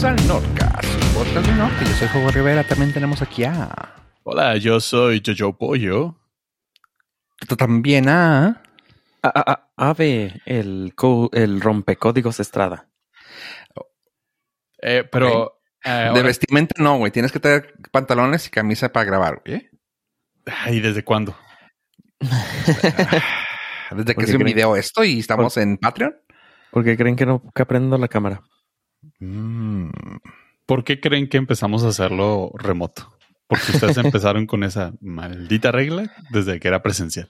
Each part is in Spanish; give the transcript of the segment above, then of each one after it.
Bienvenidos al Nordcast, podcast del norte. Yo soy Juego Rivera. También tenemos aquí a. Hola, yo soy Jojo Pollo. También a. A- a- a- Ave, el, co- el rompecódigos Estrada. Eh, pero. eh, De vestimenta no, güey. Tienes que tener pantalones y camisa para grabar, güey. ¿eh? Ay, ¿desde cuándo? Desde que creen- video esto y estamos en Patreon. ¿Por qué creen que no que aprendo la cámara? Mm. ¿Por qué creen que empezamos a hacerlo remoto? Porque ustedes empezaron con esa maldita regla desde que era presencial.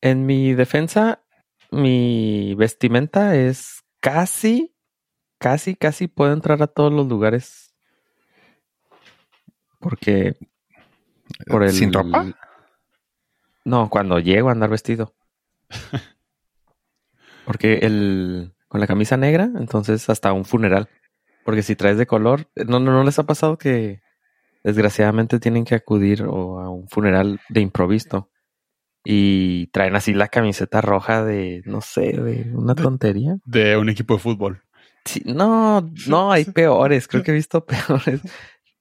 En mi defensa, mi vestimenta es casi, casi, casi puedo entrar a todos los lugares. Porque por el ¿Sin ropa? No, cuando llego a andar vestido. Porque el con la camisa negra, entonces hasta un funeral. Porque si traes de color, no, no, no les ha pasado que desgraciadamente tienen que acudir o a un funeral de improviso y traen así la camiseta roja de, no sé, de una De- tontería. De un equipo de fútbol. Sí, no, no, hay peores, creo que he visto peores.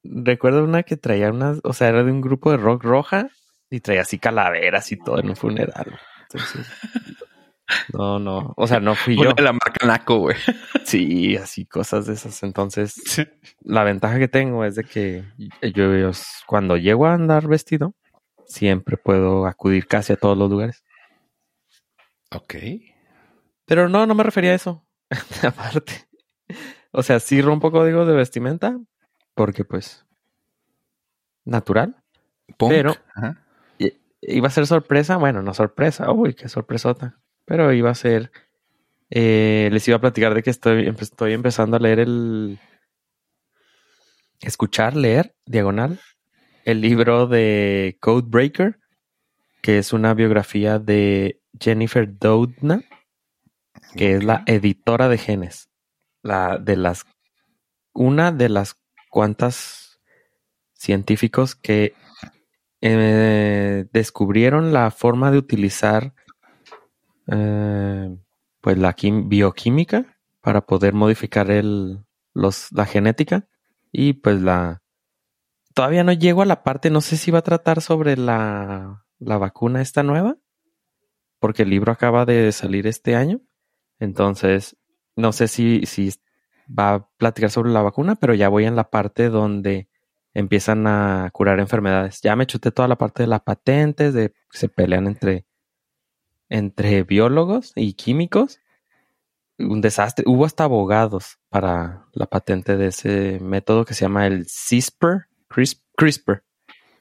Recuerdo una que traía unas, o sea, era de un grupo de rock roja y traía así calaveras y todo en un funeral. Entonces, no, no, o sea, no fui yo. De la marca Naco, güey. Sí, así cosas de esas. Entonces, la ventaja que tengo es de que yo, yo cuando llego a andar vestido, siempre puedo acudir casi a todos los lugares. Ok. Pero no, no me refería a eso. Aparte. O sea, sí rompo códigos de vestimenta, porque pues, natural. Punk. Pero- Ajá. Iba a ser sorpresa, bueno, no sorpresa, uy, qué sorpresota. Pero iba a ser, eh, les iba a platicar de que estoy, estoy empezando a leer el, escuchar, leer, diagonal, el libro de Codebreaker, que es una biografía de Jennifer Doudna, que es la editora de genes, la de las, una de las cuantas científicos que eh, descubrieron la forma de utilizar eh, pues la bioquímica para poder modificar el, los, la genética y pues la todavía no llego a la parte no sé si va a tratar sobre la, la vacuna esta nueva porque el libro acaba de salir este año entonces no sé si, si va a platicar sobre la vacuna pero ya voy en la parte donde empiezan a curar enfermedades. Ya me chuté toda la parte de las patentes, de se pelean entre, entre biólogos y químicos. Un desastre. Hubo hasta abogados para la patente de ese método que se llama el CRISPR. CRISP- CRISPR.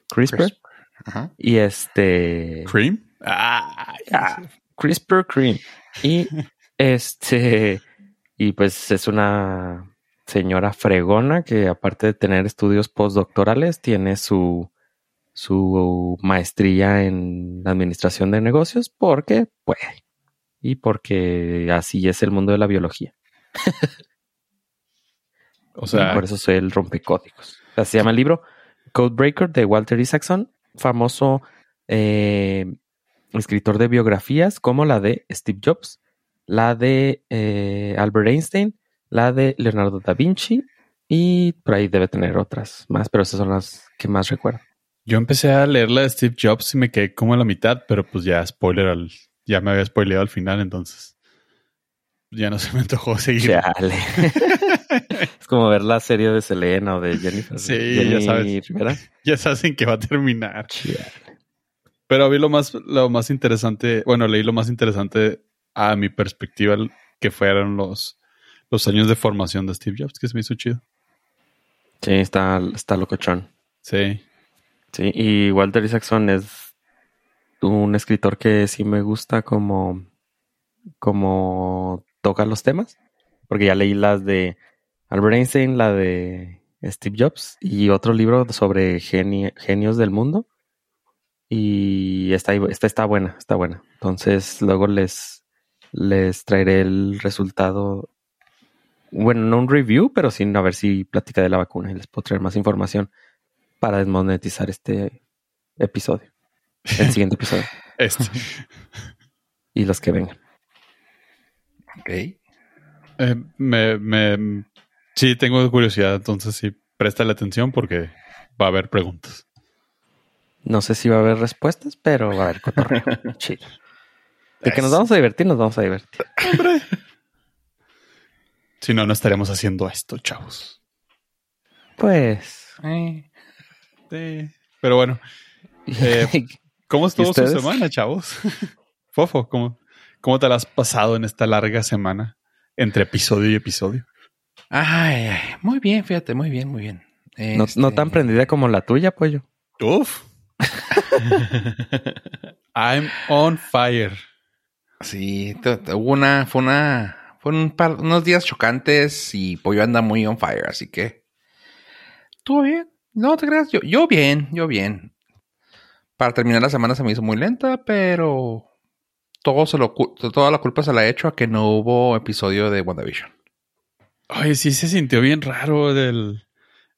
CRISPR. Ajá. Y este. ¿Cream? Ah, Ah, CRISPR Cream. Y este. Y pues es una señora fregona que aparte de tener estudios postdoctorales, tiene su, su maestría en administración de negocios porque puede. Y porque así es el mundo de la biología. O Y sea, por eso soy el rompecódigos. O sea, se llama el libro Codebreaker de Walter Isaacson, famoso eh, escritor de biografías como la de Steve Jobs, la de eh, Albert Einstein, la de Leonardo da Vinci y por ahí debe tener otras más, pero esas son las que más recuerdo. Yo empecé a leer la de Steve Jobs y me quedé como a la mitad, pero pues ya spoiler al, ya me había spoileado al final, entonces ya no se me antojó seguir. Chale. es como ver la serie de Selena o de Jennifer. Sí, Jenny ya sabes. Rivera. Ya saben que va a terminar. Chale. Pero vi lo más, lo más interesante, bueno, leí lo más interesante a mi perspectiva que fueron los, los años de formación de Steve Jobs, que se me hizo chido. Sí, está, está locochón. Sí. Sí, y Walter Isaacson es un escritor que sí me gusta como, como toca los temas, porque ya leí las de Albert Einstein, la de Steve Jobs y otro libro sobre geni- genios del mundo. Y esta, esta está buena, está buena. Entonces luego les, les traeré el resultado. Bueno, no un review, pero sí a ver si platica de la vacuna y les puedo traer más información para desmonetizar este episodio. El siguiente episodio. Este. Y los que vengan. Ok. Eh, me, me Sí, tengo curiosidad, entonces sí, préstale atención porque va a haber preguntas. No sé si va a haber respuestas, pero va a haber cotorreo. Chido. De que nos vamos a divertir, nos vamos a divertir. Hombre. Si no, no estaríamos haciendo esto, chavos. Pues. Eh, Pero bueno, Eh, ¿cómo estuvo su semana, chavos? Fofo, ¿cómo, ¿cómo te la has pasado en esta larga semana entre episodio y episodio? Ay, ay, muy bien, fíjate, muy bien, muy bien. no, Este, no tan prendida como la tuya, pollo. Uf. I'm on fire. Sí, hubo una, fue una, fue un par, unos días chocantes y Pollo anda muy on fire, así que. ¿Estuvo bien? No te creas, yo, yo bien, yo bien. Para terminar la semana se me hizo muy lenta, pero todo se lo, toda la culpa se la he hecho a que no hubo episodio de WandaVision. Ay, sí se sintió bien raro del...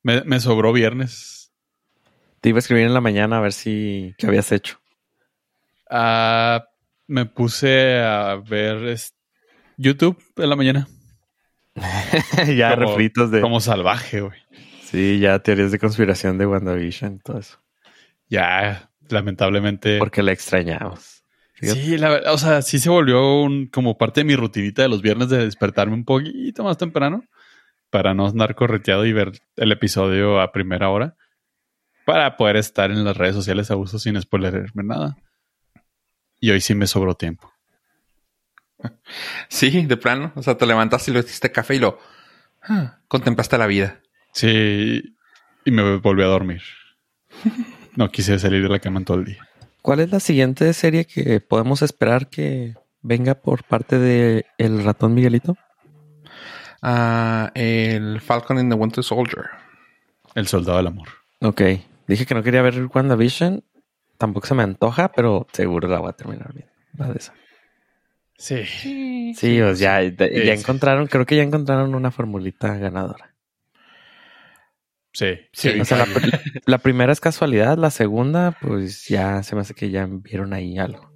Me, me sobró viernes. Te iba a escribir en la mañana a ver si qué habías hecho. Ah, me puse a ver YouTube en la mañana. ya Como- refritos de. Como salvaje, güey. Sí, ya teorías de conspiración de WandaVision y todo eso. Ya, lamentablemente. Porque la extrañamos. Sí, la verdad, o sea, sí se volvió un, como parte de mi rutinita de los viernes de despertarme un poquito más temprano para no andar correteado y ver el episodio a primera hora para poder estar en las redes sociales a gusto sin spoilerarme nada. Y hoy sí me sobró tiempo. Sí, de plano. O sea, te levantaste y lo hiciste café y lo ah, contemplaste la vida. Sí, y me volví a dormir. No quise salir de la cama en todo el día. ¿Cuál es la siguiente serie que podemos esperar que venga por parte de el ratón Miguelito? Ah, el Falcon and the Winter Soldier. El soldado del amor. Ok. Dije que no quería ver WandaVision. Tampoco se me antoja, pero seguro la voy a terminar bien. La de esa. Sí. Sí, o sea, ya, Sí, ya sí. encontraron, creo que ya encontraron una formulita ganadora. Sí. Sí, O sea, la, la primera es casualidad, la segunda, pues ya se me hace que ya vieron ahí algo.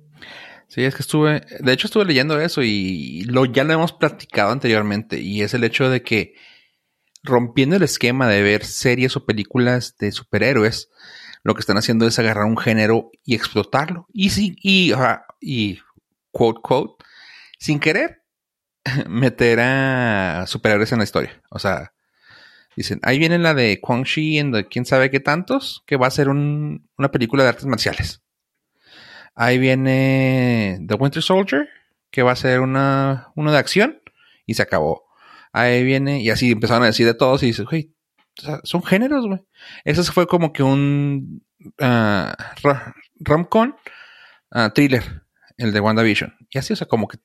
Sí, es que estuve, de hecho estuve leyendo eso y lo ya lo hemos platicado anteriormente y es el hecho de que rompiendo el esquema de ver series o películas de superhéroes, lo que están haciendo es agarrar un género y explotarlo y sí y y quote quote sin querer meter a superhéroes en la historia, o sea, dicen, ahí viene la de Quang Shi en de quién sabe qué tantos, que va a ser un- una película de artes marciales. Ahí viene The Winter Soldier, que va a ser una, uno de acción, y se acabó. Ahí viene, y así empezaron a decir de todos, y dices, güey, son géneros, güey. Eso fue como que un ah, ra- rom-com ah, thriller, el de WandaVision. Y así, o sea, como que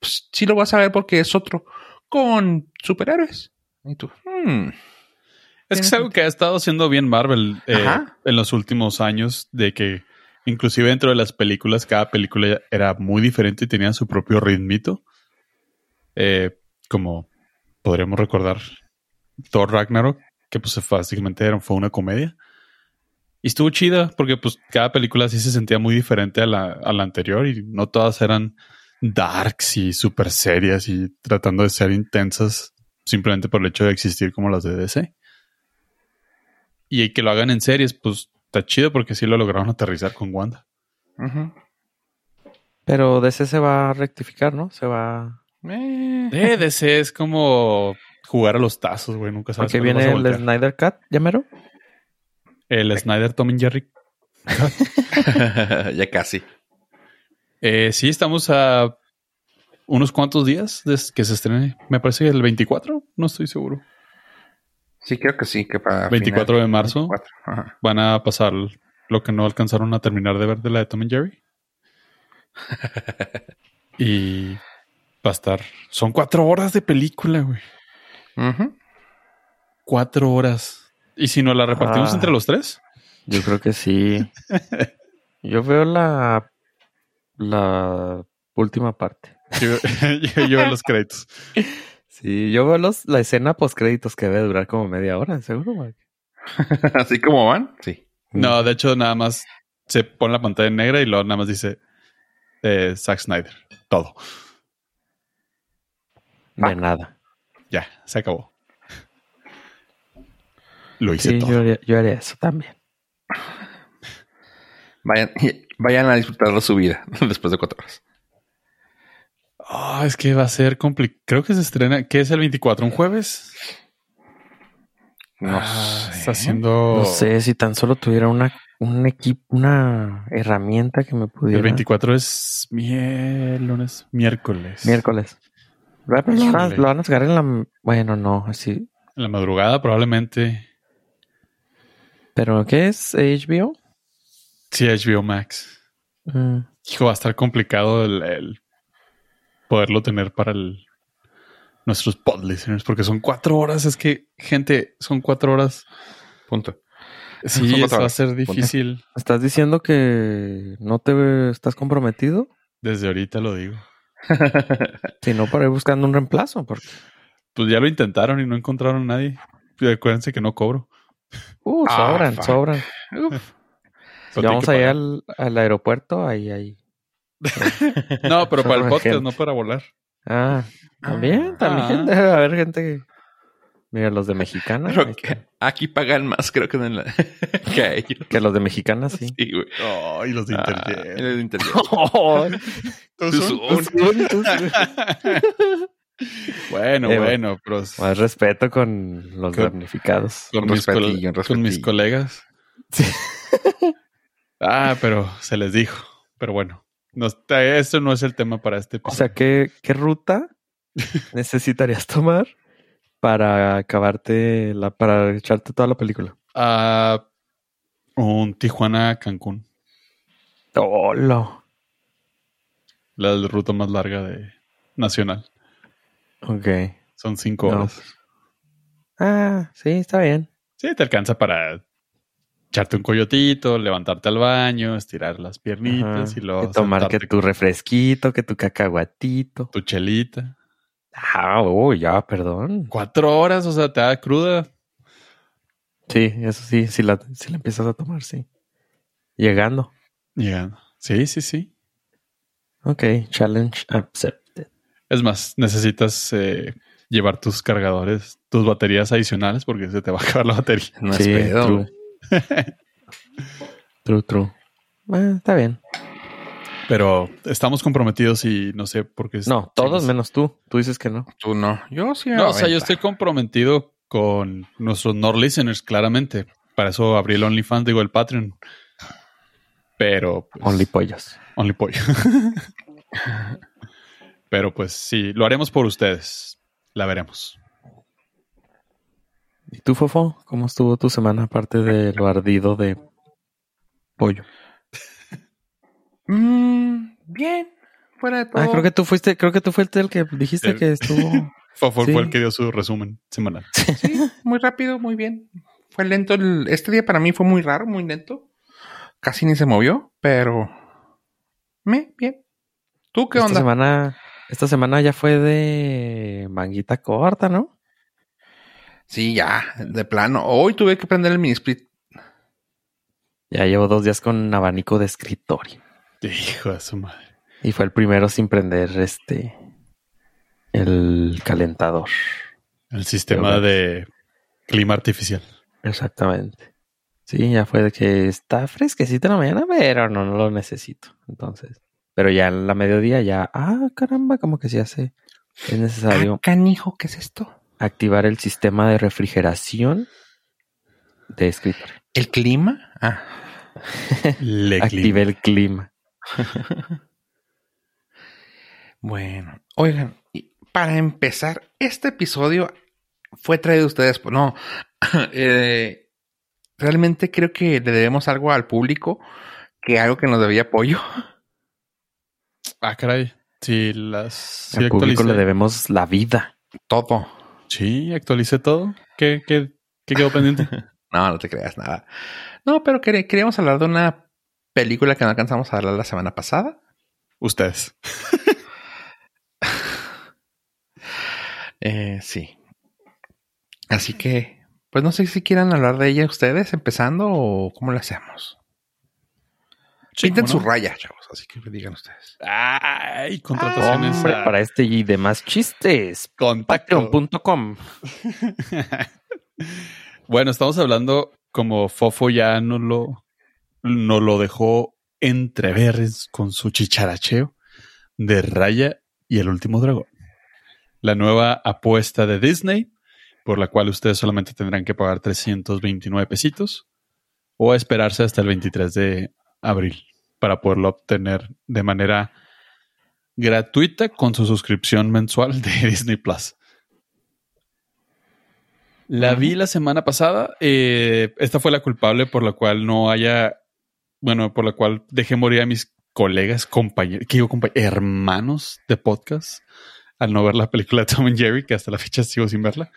pues, sí lo vas a ver porque es otro con superhéroes. Y tú, hmm, Es que es algo que ha estado haciendo bien Marvel eh, en los últimos años, de que inclusive dentro de las películas, cada película era muy diferente y tenía su propio ritmito. Eh, como podríamos recordar Thor Ragnarok, que pues básicamente era, fue una comedia. Y estuvo chida porque pues cada película sí se sentía muy diferente a la, a la anterior y no todas eran darks y super serias y tratando de ser intensas simplemente por el hecho de existir como las de DC. Y que lo hagan en series, pues está chido porque sí lo lograron aterrizar con Wanda. Pero DC se va a rectificar, ¿no? Se va... Eh, Eh, DC es como jugar a los tazos, güey. Nunca sabes Porque viene el voltear. Snyder Cut, ¿ya mero? El Snyder Tom y Jerry. ya casi. Eh, sí, estamos a unos cuantos días de que se estrene. Me parece que el 24, no estoy seguro. Sí, creo que sí, que para 24 de marzo. 24, ajá. Van a pasar lo que no alcanzaron a terminar de ver de la de Tom y Jerry. y va a estar. Son cuatro horas de película, güey. Cuatro horas. ¿Y si nos la repartimos Ah. entre los tres? Yo creo que sí. Yo veo la... La última parte. Yo, yo, yo veo los créditos. Sí, yo veo los, la escena post créditos que debe durar como media hora, seguro. Mark? Así como van, sí. No, de hecho, nada más se pone la pantalla en negra y luego nada más dice eh, Zack Snyder. Todo. De nada. Ya, se acabó. lo hice Sí, todo. yo haría, yo haría eso también. Vayan, vayan a disfrutar de su vida después de cuatro horas. Ah, es que va a ser complicado. Creo que se estrena. ¿Qué es el 24? ¿Un jueves? No Ah, sé. Está haciendo. No sé si tan solo tuviera una, un equipo, una herramienta que me pudiera. El 24 es miel, lunes, miércoles. Miércoles. Pero lo, van a, Híjole. lo van a sacar en la. Bueno, no, así. En la madrugada, probablemente. ¿Pero qué es? ¿HBO? Sí, HBO Max. Mm, Hijo, va a estar complicado el, el poderlo tener para el, nuestros pod listeners, porque son cuatro horas. Es que, gente, son cuatro horas. Punto. Sí, eso va a ser difícil. ¿Estás diciendo que no te estás comprometido? Desde ahorita lo digo. Si no, para ir buscando un reemplazo. Porque, Pues ya lo intentaron y no encontraron a nadie. Y acuérdense que no cobro. uh, Ah, sobran, sobran. Uf. Si Pero vamos allá al, al aeropuerto, ahí, ahí. No, pero para el podcast, gente. no para volar. Ah, también, Ah. también debe haber gente que. Mira, los de Mexicana. Pero que aquí pagan más, creo que, en la, que a ellos. Que los de Mexicana, sí. Sí, güey. Oh, y los de Ah, Interjet. en el Interjet. Tuzun. Tuzun. Bueno, Eh, bueno, pero Más respeto con los Con- damnificados. con, mis, respetillo, con mis colegas. Sí. Ah, pero se les dijo. Pero bueno, no, esto no es el tema para este O episodio. sea, ¿qué, qué ruta necesitarías tomar para acabarte la, para echarte toda la película? Ah, un Tijuana-Cancún. Hola. La ruta más larga de nacional. Ok. Son cinco No. horas. Ah, sí, está bien. Sí, te alcanza para echarte un coyotito, levantarte al baño, estirar las piernitas Ajá. y luego Que tomar que tu refresquito, que tu cacahuatito. tu chelita. Ah, oh, ya, perdón. Cuatro horas, o sea, te da cruda. Sí, eso sí, si la, si la empiezas a tomar, sí. Llegando. Llegando. Sí, sí, sí. Ok, challenge accepted. Es más, necesitas eh, llevar tus cargadores, tus baterías adicionales porque se te va a acabar la batería. No sí, es pedo. true. true, true. Está bien. Pero estamos comprometidos y no sé por qué. No, todos menos tú. Tú dices que no. Tú no. Yo sí. No, o sea, yo estoy comprometido con nuestros Nord listeners, claramente. Para eso abrí el OnlyFans, digo el Patreon. Pero. pues, Only pollos. Only pollo. Pero pues sí, lo haremos por ustedes. La veremos. ¿Y tú, Fofo? ¿Cómo estuvo tu semana aparte de lo ardido de pollo? Mm, bien. Fuera de todo. Ah, creo que tú fuiste, creo que tú fuiste el que dijiste El- que estuvo. Fofo Sí. fue el que dio su resumen semanal. Sí, muy rápido, muy bien. Fue lento. el- este día para mí fue muy raro, muy lento. Casi ni se movió, pero. Me, bien. ¿Tú qué esta onda? semana, esta semana ya fue de manguita corta, ¿no? Sí, ya, de plano. Hoy tuve que prender el mini split. Ya llevo dos días con abanico de escritorio. Hijo de su madre. Y fue el primero sin prender este el calentador. El sistema de clima artificial. Exactamente. Sí, ya fue de que está fresquecito en la mañana, pero no, no lo necesito. Entonces, pero ya en la mediodía ya, ah, caramba, como que se hace. Es necesario Ah, canijo, ¿qué es esto? Activar el sistema de refrigeración de escritorio. ¿El clima? Ah. Le Active el clima. Bueno, oigan, y para empezar, este episodio fue traído a ustedes. por- No, eh, realmente creo que le debemos algo al público, que algo que nos debía apoyo. Ah, caray. Sí, las. Sí, Al público le debemos la vida. Todo. Sí, actualicé todo. ¿Qué, qué, qué quedó pendiente? No, no te creas nada. No, pero quer- queríamos hablar de una película que no alcanzamos a hablar la semana pasada. Ustedes. Eh, sí. Así que, pues no sé si quieran hablar de ella ustedes, empezando o cómo lo hacemos. Pinten ¿cómo su no? raya, chavos, así que digan ustedes. Ay, contrataciones. Hombre, a- para este y demás chistes. Patreon.com. Bueno, estamos hablando como Fofo ya no lo, no lo dejó entrever con su chicharacheo de Raya y el último dragón. La nueva apuesta de Disney, por la cual ustedes solamente tendrán que pagar 329 pesitos o esperarse hasta el 23 de abril para poderlo obtener de manera gratuita con su suscripción mensual de Disney Plus. La vi la semana pasada. Eh, esta fue la culpable por la cual no haya, bueno, por la cual dejé morir a mis colegas, compañeros, que digo, hermanos de podcast al no ver la película de Tom and Jerry, que hasta la fecha sigo sin verla.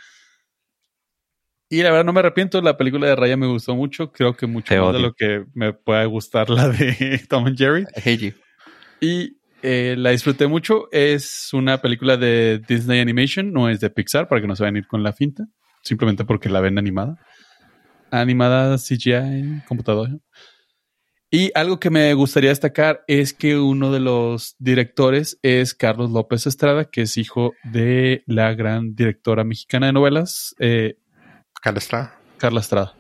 Y la verdad no me arrepiento, la película de Raya me gustó mucho, creo que mucho más de lo que me pueda gustar la de Tom and Jerry. Y eh, la disfruté mucho, es una película de Disney Animation, no es de Pixar, para que no se vayan a ir con la finta, simplemente porque la ven animada. Animada CGI en computadora. Y algo que me gustaría destacar es que uno de los directores es Carlos López Estrada, que es hijo de la gran directora mexicana de novelas, eh, Carla Estrada. Carla Estrada.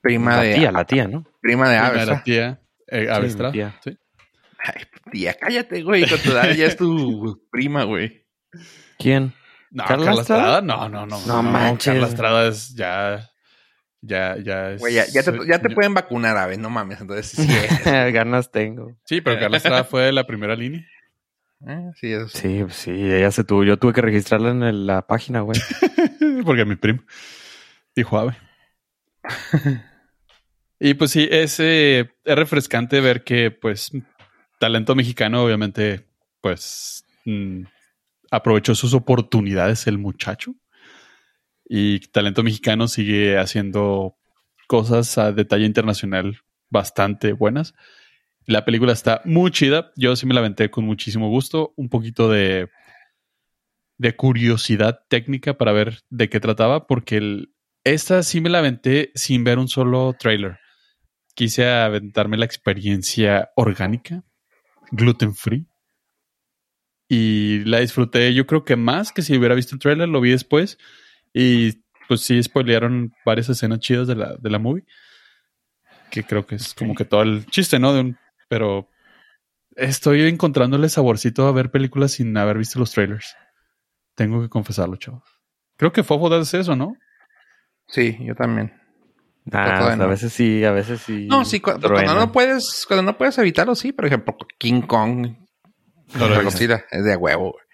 Prima la de. tía, la tía, ¿no? Prima de Ave. de la Estrada. tía eh, Ave Sí, Estrada, tía. sí. Ay, tía, cállate, güey. Con tu edad ya es tu prima, güey. ¿Quién? No, ¿Carla Carla, Estrada? Estrada, no, no, no. No manches. Carla Estrada es ya. Ya, ya es. Güey, ya, ya te, ya te pueden vacunar, Ave. No mames. Entonces, sí, Ganas tengo. Sí, pero Carla Estrada fue la primera línea. Eh, sí, eso sí. Sí, pues sí, ella se tuvo. Yo tuve que registrarla en el- la página, güey. Porque mi primo dijo ave. y pues sí, es, eh, es refrescante ver que, pues, talento mexicano, obviamente, pues, mm, aprovechó sus oportunidades el muchacho. Y talento mexicano sigue haciendo cosas a detalle internacional bastante buenas. La película está muy chida. Yo sí me la aventé con muchísimo gusto. Un poquito de, de curiosidad técnica para ver de qué trataba, porque el- esta sí me la aventé sin ver un solo trailer. Quise aventarme la experiencia orgánica, gluten free. Y la disfruté, yo creo que más que si hubiera visto el trailer, lo vi después. Y pues sí, spoilearon varias escenas chidas de la, de la movie. Que creo que es como que todo el chiste, ¿no? De un, pero estoy encontrándole saborcito a ver películas sin haber visto los trailers. Tengo que confesarlo, chavos. Creo que Fofo hace eso, ¿no? Sí, yo también. Ah, no. a veces sí, a veces sí. No, sí, cu- cuando, no puedes, cuando no puedes evitarlo, sí. Por ejemplo, King Kong. No lo es de huevo. güey.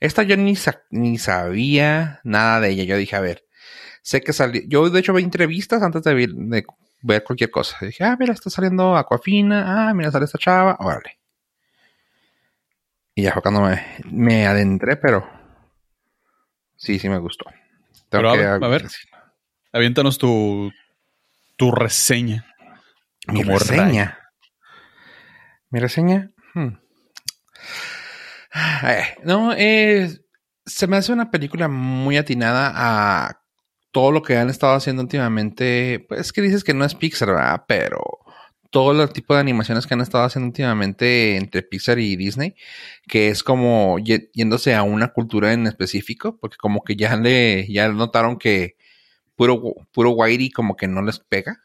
Esta yo ni, sa- ni sabía nada de ella. Yo dije, a ver, sé que salió. Yo, de hecho, vi entrevistas antes de ver, de ver cualquier cosa. dije, ah, mira, está saliendo Aquafina. Ah, mira, sale esta chava. Órale. Y ya fue cuando me, me adentré, pero sí, sí me gustó. Pero a que ver, a ver. Aviéntanos tu, tu reseña. Mi Como reseña. Mi reseña. hmm. Eh, no, eh, se me hace una película muy atinada a todo lo que han estado haciendo últimamente. Pues que dices que no es Pixar, ¿verdad? Pero todo el tipo de animaciones que han estado haciendo últimamente entre Pixar y Disney, que es como yéndose a una cultura en específico, porque como que ya le, ya notaron que puro, puro Whitey como que no les pega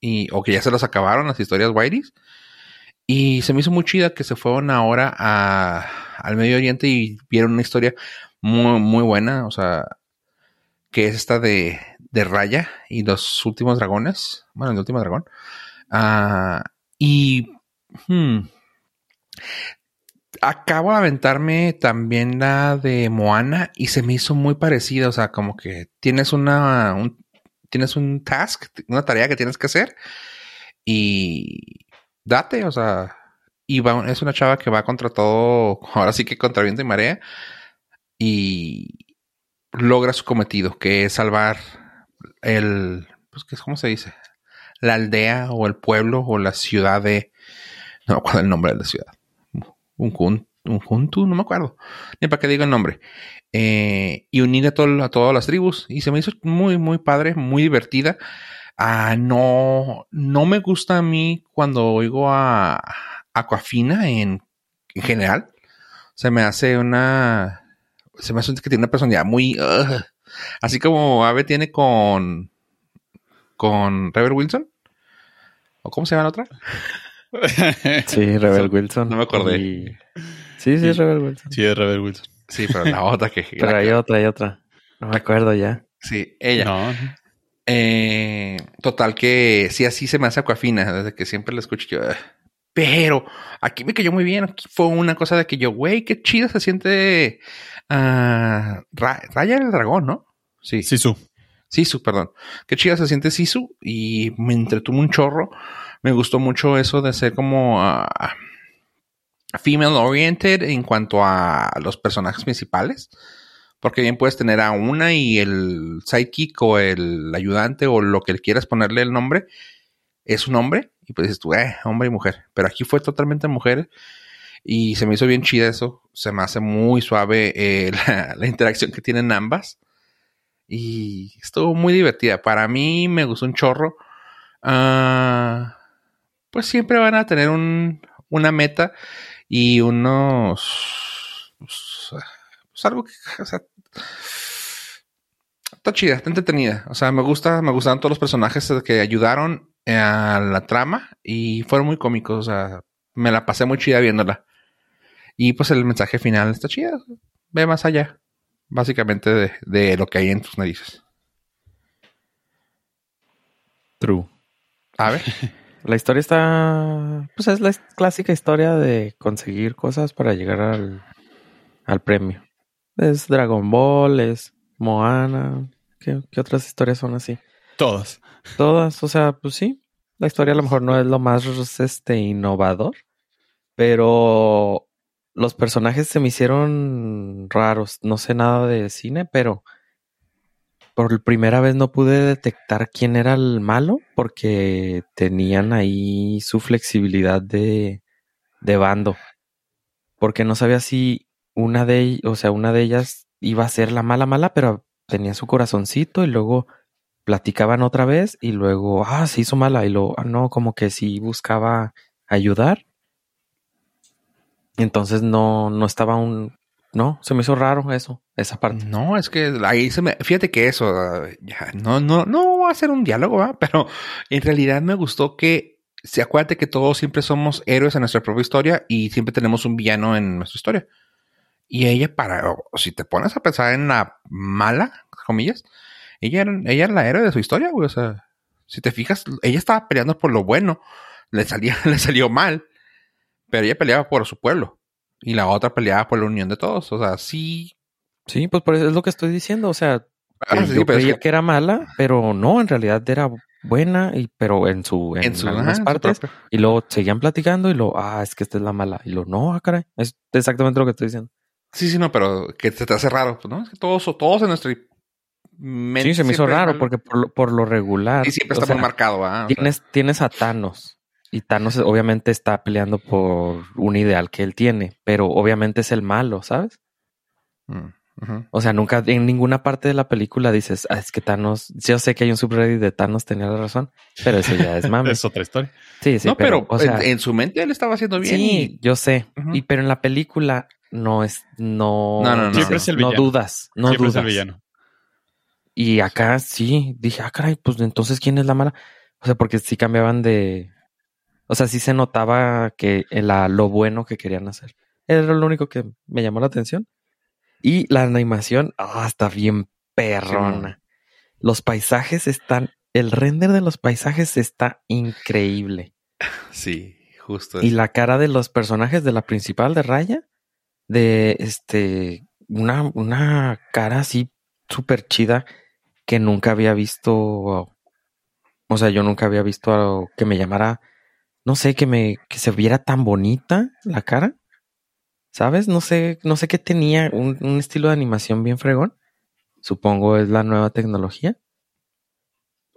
y, o que ya se los acabaron las historias Whiteys. Y se me hizo muy chida que se fueron ahora a, al Medio Oriente y vieron una historia muy, muy buena. O sea, que es esta de, de Raya y los últimos dragones. Bueno, el último dragón. Ah, y hmm, acabo de aventarme también la de Moana y se me hizo muy parecida. O sea, como que tienes una, un, tienes un task, una tarea que tienes que hacer y date, o sea, y es una chava que va contra todo, ahora sí que contra viento y marea y logra su cometido, que es salvar el, pues, ¿qué es? ¿cómo se dice? La aldea o el pueblo o la ciudad de, no me acuerdo el nombre de la ciudad, un, jun, un junto, no me acuerdo, ni para qué digo el nombre, eh, y unir a, todo, a todas las tribus, y se me hizo muy, muy padre, muy divertida. Ah, no, no me gusta a mí cuando oigo a Aquafina en, en general. Se me hace una, se me hace que tiene una personalidad muy, así como Ave tiene con con Rebel Wilson. ¿O cómo se llama la otra? Sí, Rebel Wilson. No me acordé. Y- Sí, sí, es Rebel Wilson. Sí, es Rebel Wilson. Sí, pero la otra que. Pero la hay otra, hay otra. No me acuerdo ya. Sí, ella. No, Eh, total que sí, así se me hace Aquafina, desde que siempre la escucho yo. "Ugh". Pero aquí me cayó muy bien. Aquí fue una cosa de que yo, güey, qué chido se siente ah, Ra- Raya el dragón, ¿no? Sí, sí, Sisu. Sisu, perdón. Qué chido se siente Sisu y me entretuvo un chorro. Me gustó mucho eso de ser como ah, female oriented en cuanto a los personajes principales. Porque bien puedes tener a una y el sidekick o el ayudante o lo que quieras ponerle el nombre es un hombre. Y pues dices tú, eh, hombre y mujer. Pero aquí fue totalmente mujer. Y se me hizo bien chida eso. Se me hace muy suave eh, la, la interacción que tienen ambas. Y estuvo muy divertida. Para mí me gustó un chorro. Ah, pues siempre van a tener un, una meta y unos... Pues, pues algo que... o sea, está chida, está entretenida. O sea, me gusta, me gustaron todos los personajes que ayudaron a la trama y fueron muy cómicos. O sea, me la pasé muy chida viéndola. Y pues el mensaje final está chido. Ve más allá, básicamente, de, de lo que hay en tus narices. True. A ver. La historia está. Pues es la clásica historia de conseguir cosas para llegar al, al premio. Es Dragon Ball, es Moana. ¿Qué, qué otras historias son así? Todas. Todas, o sea, pues sí. La historia a lo mejor no es lo más este, innovador, pero los personajes se me hicieron raros. No sé nada de cine, pero por primera vez no pude detectar quién era el malo porque tenían ahí su flexibilidad de, de bando. Porque no sabía si una de o sea, una de ellas iba a ser la mala mala, pero tenía su corazoncito y luego platicaban otra vez y luego, ah, se hizo mala y luego, ah, no, como que sí buscaba ayudar. Entonces no, no estaba un, no, se me hizo raro eso, esa parte. No, es que ahí se me. Fíjate que eso, ah, ya, no, no, no va a ser un diálogo, ¿va? pero en realidad me gustó que. Se acuérdate que todos siempre somos héroes en nuestra propia historia y siempre tenemos un villano en nuestra historia. Y ella, para. Si te pones a pensar en la mala, comillas, ella era, ella era la héroe de su historia, güey. O sea, si te fijas, ella estaba peleando por lo bueno. Le salía, le salió mal. Pero ella peleaba por su pueblo. Y la otra peleaba por la unión de todos. O sea, sí. Sí, pues por eso es lo que estoy diciendo, o sea, Ah, que sí, yo pero es creía que- que... era mala, pero no, en realidad era buena, y pero en su, en, en su, algunas partes, y luego seguían platicando y luego, ah, es que esta es la mala, y luego, no, ah, caray, es exactamente lo que estoy diciendo. Sí, sí, no, pero que se te hace raro, pues, ¿no? Es que todos, todos en nuestra mente. Sí, se me hizo raro porque por lo, por lo regular. Y siempre está muy marcado, ¿ah? Sea, Tienes, tienes a Thanos. Y Thanos obviamente está peleando por un ideal que él tiene, pero obviamente es el malo, ¿sabes? mm. O sea, nunca en ninguna parte de la película dices, ah, es que Thanos, yo sé que hay un subreddit de Thanos tenía la razón, pero eso ya es mame. Es otra historia. Sí, sí, no, pero, o sea, en, en su mente él estaba haciendo bien. sí, yo sé. Y pero en la película no es, no, No, no, no. Siempre es el no villano. dudas, no Siempre dudas. es el villano. Y acá sí, dije, ah, caray, pues entonces quién es la mala. O sea, porque sí cambiaban de. O sea, sí se notaba que la, lo bueno que querían hacer. Era lo único que me llamó la atención. Y la animación, ah, está bien perrona. Los paisajes están. El render de los paisajes está increíble. Sí, justo. Y la cara de los personajes de la principal de Raya, de este, una, una cara así súper chida que nunca había visto. O sea, yo nunca había visto algo que me llamara, no sé, que me, que se viera tan bonita la cara. ¿Sabes? No sé, no sé qué tenía, un, un estilo de animación bien fregón. Supongo es la nueva tecnología.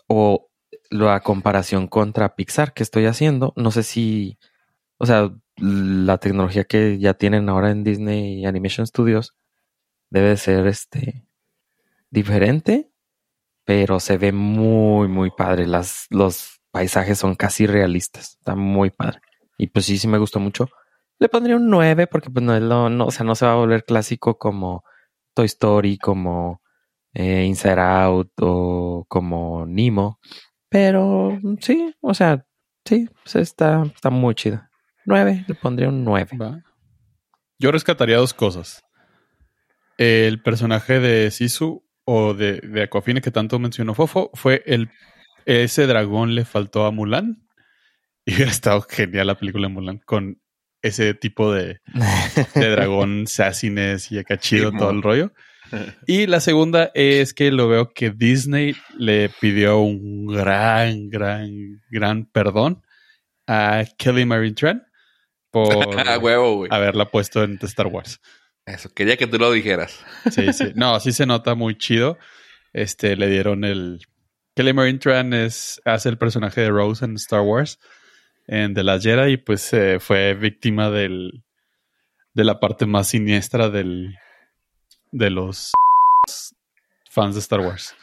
O la comparación contra Pixar que estoy haciendo. No sé si, o sea, la tecnología que ya tienen ahora en Disney Animation Studios debe ser este diferente, pero se ve muy, muy padre. Las, los paisajes son casi realistas. Está muy padre. Y pues sí, sí me gustó mucho. Le pondría un 9 porque pues no es lo, no, o sea, no se va a volver clásico como Toy Story, como eh, Inside Out o como Nemo. Pero sí, o sea, sí, pues está, está muy chida. Nueve, le pondría un nueve. Va. Yo rescataría dos cosas. El personaje de Sisu o de, de Aquafina que tanto mencionó Fofo fue el ese dragón le faltó a Mulan. Y hubiera estado genial la película de Mulan con ese tipo de, de dragón sassiness y acá chido Sí, todo el rollo. Y la segunda es que lo veo que Disney le pidió un gran, gran, gran perdón a Kelly Marie Tran por huevo, haberla puesto en Star Wars. Eso, quería que tú lo dijeras. Sí, sí. No, sí se nota muy chido. Este, le dieron el. Kelly Marie Tran es, hace el personaje de Rose en Star Wars, en The Last Jedi, y pues eh, fue víctima del, de la parte más siniestra del, de los fans de Star Wars.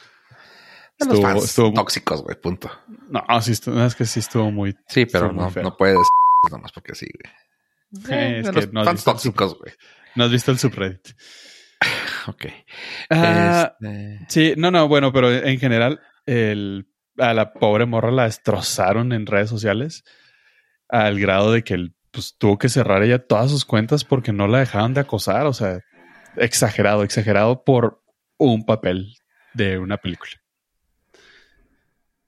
De los Estuvo- fans estuvo- tóxicos, güey, punto. No, sí, estuvo- es que sí estuvo muy. Sí, pero no, no puedes nomás porque sí, güey. Eh, es de que los no has fans tóxicos, güey. ¿No has visto el subreddit? Ok. Ah, Este, Sí, no, no, bueno, pero en general, el, a la pobre morra la destrozaron en redes sociales al grado de que el- pues, tuvo que cerrar ella todas sus cuentas porque no la dejaban de acosar. O sea, exagerado, exagerado por un papel de una película.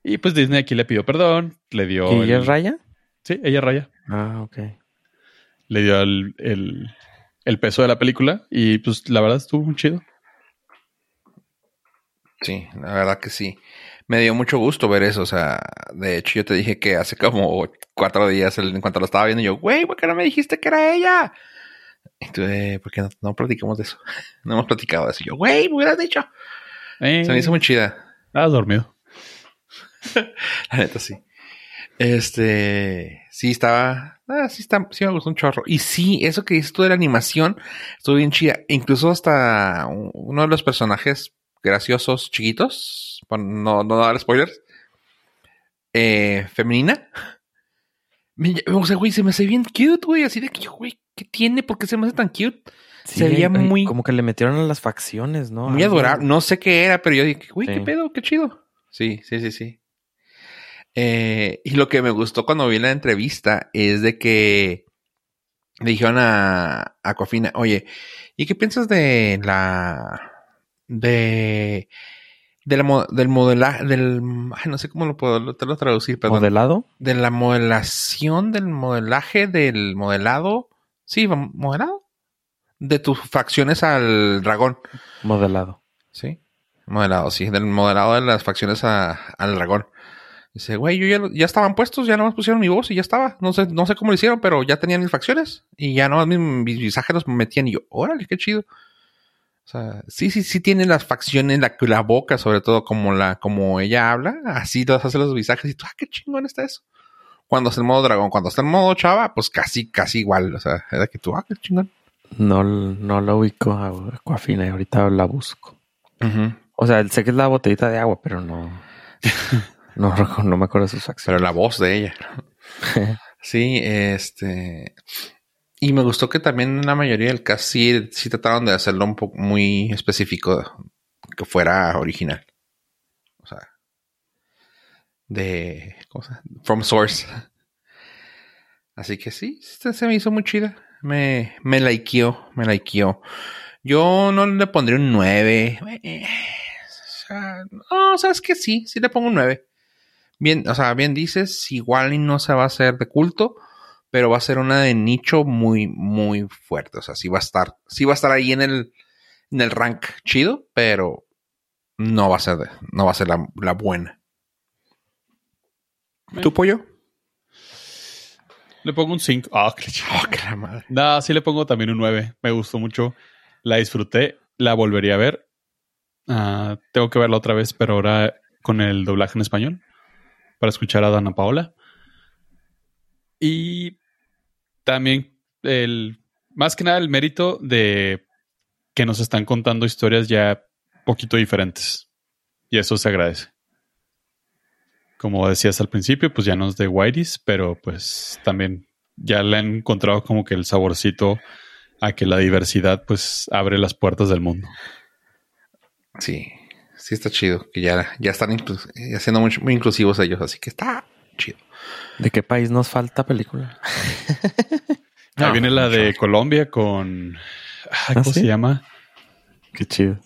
Y pues Disney aquí le pidió perdón, le dio. ¿Y el- ella es Raya? Sí, ella raya. Ah, ok. Le dio el, el- el peso de la película y pues la verdad estuvo muy chido. Sí, la verdad que sí. Me dio mucho gusto ver eso. O sea, de hecho, yo te dije que hace como cuatro días, en cuanto lo estaba viendo, yo, güey, ¿por qué no me dijiste que era ella? Y tú, eh, ¿por qué no, no platicamos de eso? no hemos platicado de eso. Y yo, güey, me hubieras dicho. Eh, Se me hizo muy chida. Estabas dormido. La neta, sí. Este, sí estaba, ah, sí está, sí me gustó un chorro. Y sí, eso que dices tú de la animación, estuvo bien chida. Incluso hasta un- uno de los personajes graciosos, chiquitos, para no, no dar spoilers, eh, femenina. Me- o sea, güey, se me hace bien cute, güey. Así de que güey, ¿qué tiene? ¿Por qué se me hace tan cute? Sí, Se veía muy- Como que le metieron a las facciones, ¿no? Muy adorable. No sé qué era, pero yo dije, güey, qué pedo, qué chido. Sí, sí, sí, sí. Eh, y lo que me gustó cuando vi la entrevista es de que le dijeron a, a Cofina, oye, ¿y qué piensas de la de de la mo- del modelaje del ay, no sé cómo lo puedo te lo traducir, perdón. ¿Modelado? de la modelación del modelaje del modelado, sí, modelado de tus facciones al dragón. Modelado. Sí. Modelado, sí. Del modelado de las facciones a- al dragón. Dice, güey, yo ya, ya estaban puestos, ya nomás pusieron mi voz y ya estaba. No sé, no sé cómo lo hicieron, pero ya tenían mis facciones. Y ya nomás mis, mis visajes los metían. Y yo, órale, qué chido. O sea, sí, sí, sí tiene las facciones, la, la boca, sobre todo, como la, como ella habla, así los hace los visajes. Y tú, ah, qué chingón está eso. Cuando está en modo dragón, cuando está en modo chava, pues casi, casi igual. O sea, era que tú, ah, qué chingón. No, no lo ubico a Aquafina. Ahorita la busco. O sea, sé que es la botellita de agua, pero no. No, no me acuerdo de sus Pero facciones. la voz de ella. Sí, este. Y me gustó que también en la mayoría del caso sí, sí trataron de hacerlo un poco muy específico, que fuera original. O sea, de. ¿Cómo se llama? From source. Así que sí, se, me hizo muy chida. Me, me likeó, me likeó. Yo no le pondré un 9. O sea, no, sabes que sí, sí le pongo un 9 bien, o sea, bien dices, igual y no se va a hacer de culto, pero va a ser una de nicho muy, muy fuerte. O sea, sí va a estar, sí va a estar ahí en el, en el rank chido, pero no va a ser, no va a ser la, la buena. ¿Tu pollo? Le pongo un 5. Ah, qué. Oh, qué la madre. No, sí le pongo también un 9. Me gustó mucho. La disfruté. La volvería a ver. Ah, tengo que verla otra vez, pero ahora con el doblaje en español. Para escuchar a Dana Paola. Y también el más que nada el mérito de que nos están contando historias ya poquito diferentes. Y eso se agradece. Como decías al principio, pues ya no es de Whiteys, pero pues también ya le han encontrado como que el saborcito a que la diversidad pues abre las puertas del mundo. Sí, sí está chido. Que ya, ya están eh, haciendo mucho- muy inclusivos ellos, así que está chido. ¿De qué país nos falta película? Ahí No, viene la de Colombia con. ah, ¿Cómo ¿sí? se llama? Qué chido.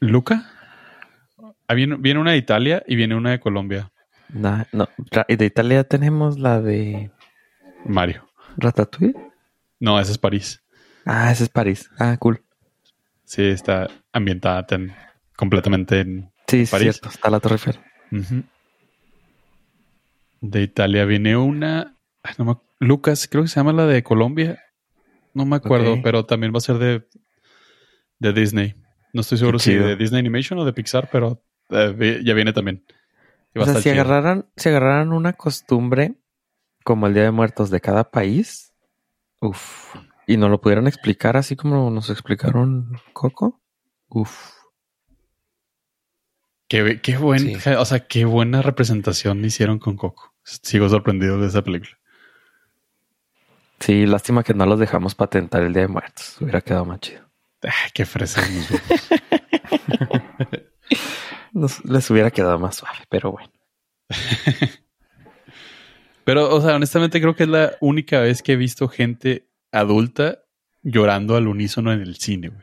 ¿Luca? Ah, viene, viene una de Italia y viene una de Colombia. Na- no, de Italia tenemos la de Mario. Ratatouille. No, ese es París. Ah, ese es París. Ah, cool. Sí, está ambientada tan- completamente en. Sí, es París. cierto. Está la Torre Eiffel. De Italia viene una. ay, no me- Lucas, creo que se llama la de Colombia. No me acuerdo, pero también va a ser de, de Disney. No estoy seguro si de Disney Animation o de Pixar, pero eh, ya viene también. O sea, si chido. agarraran, si agarraran una costumbre como el Día de Muertos de cada país, uff, y nos lo pudieran explicar así como nos explicaron Coco, uff. Qué, qué buen, Sí. o sea, qué buena representación hicieron con Coco. Sigo sorprendido de esa película. Sí, lástima que no los dejamos patentar el Día de Muertos. Hubiera quedado más chido. Ah, qué fresas. Nos- les hubiera quedado más suave, pero bueno. Pero, o sea, honestamente creo que es la única vez que he visto gente adulta llorando al unísono en el cine, güey.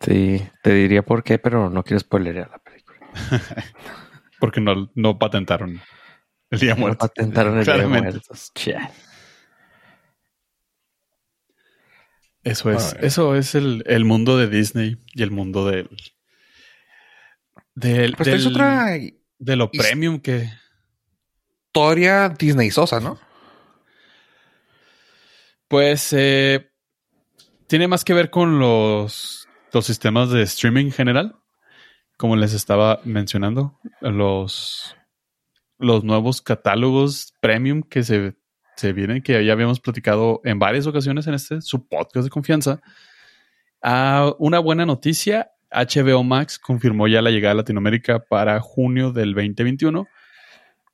Sí, te diría por qué, pero no quiero spoilerear la película. Porque no, no patentaron el Día No Muerto. patentaron el Día de Claramente. Muertos. Eso es, eso es el, el mundo de Disney y el mundo del. Del, Pues es del- otra de lo premium que. historia Disney Sosa, ¿no? Pues eh, tiene más que ver con los, los sistemas de streaming en general. Como les estaba mencionando, los, los nuevos catálogos premium que se, se vienen, que ya habíamos platicado en varias ocasiones en este, su podcast de confianza. Ah, una buena noticia, HBO Max confirmó ya la llegada a Latinoamérica para junio del 2021.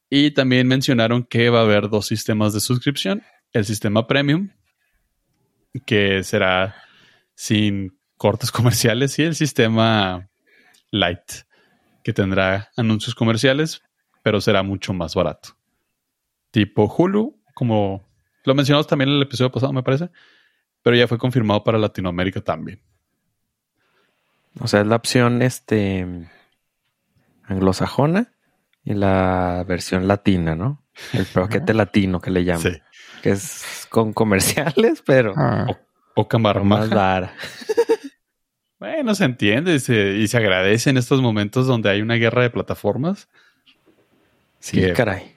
Y también mencionaron que va a haber dos sistemas de suscripción. El sistema premium, que será sin cortes comerciales, y el sistema light, que tendrá anuncios comerciales, pero será mucho más barato. Tipo Hulu, como lo mencionamos también en el episodio pasado, me parece, pero ya fue confirmado para Latinoamérica también. O sea, es la opción este anglosajona y la versión latina, ¿no? El paquete latino que le llaman. Sí. Que es con comerciales, pero Ah, Poca más marmaja. vara. Bueno, se entiende y se, y se agradece en estos momentos donde hay una guerra de plataformas. Sí, Que- caray.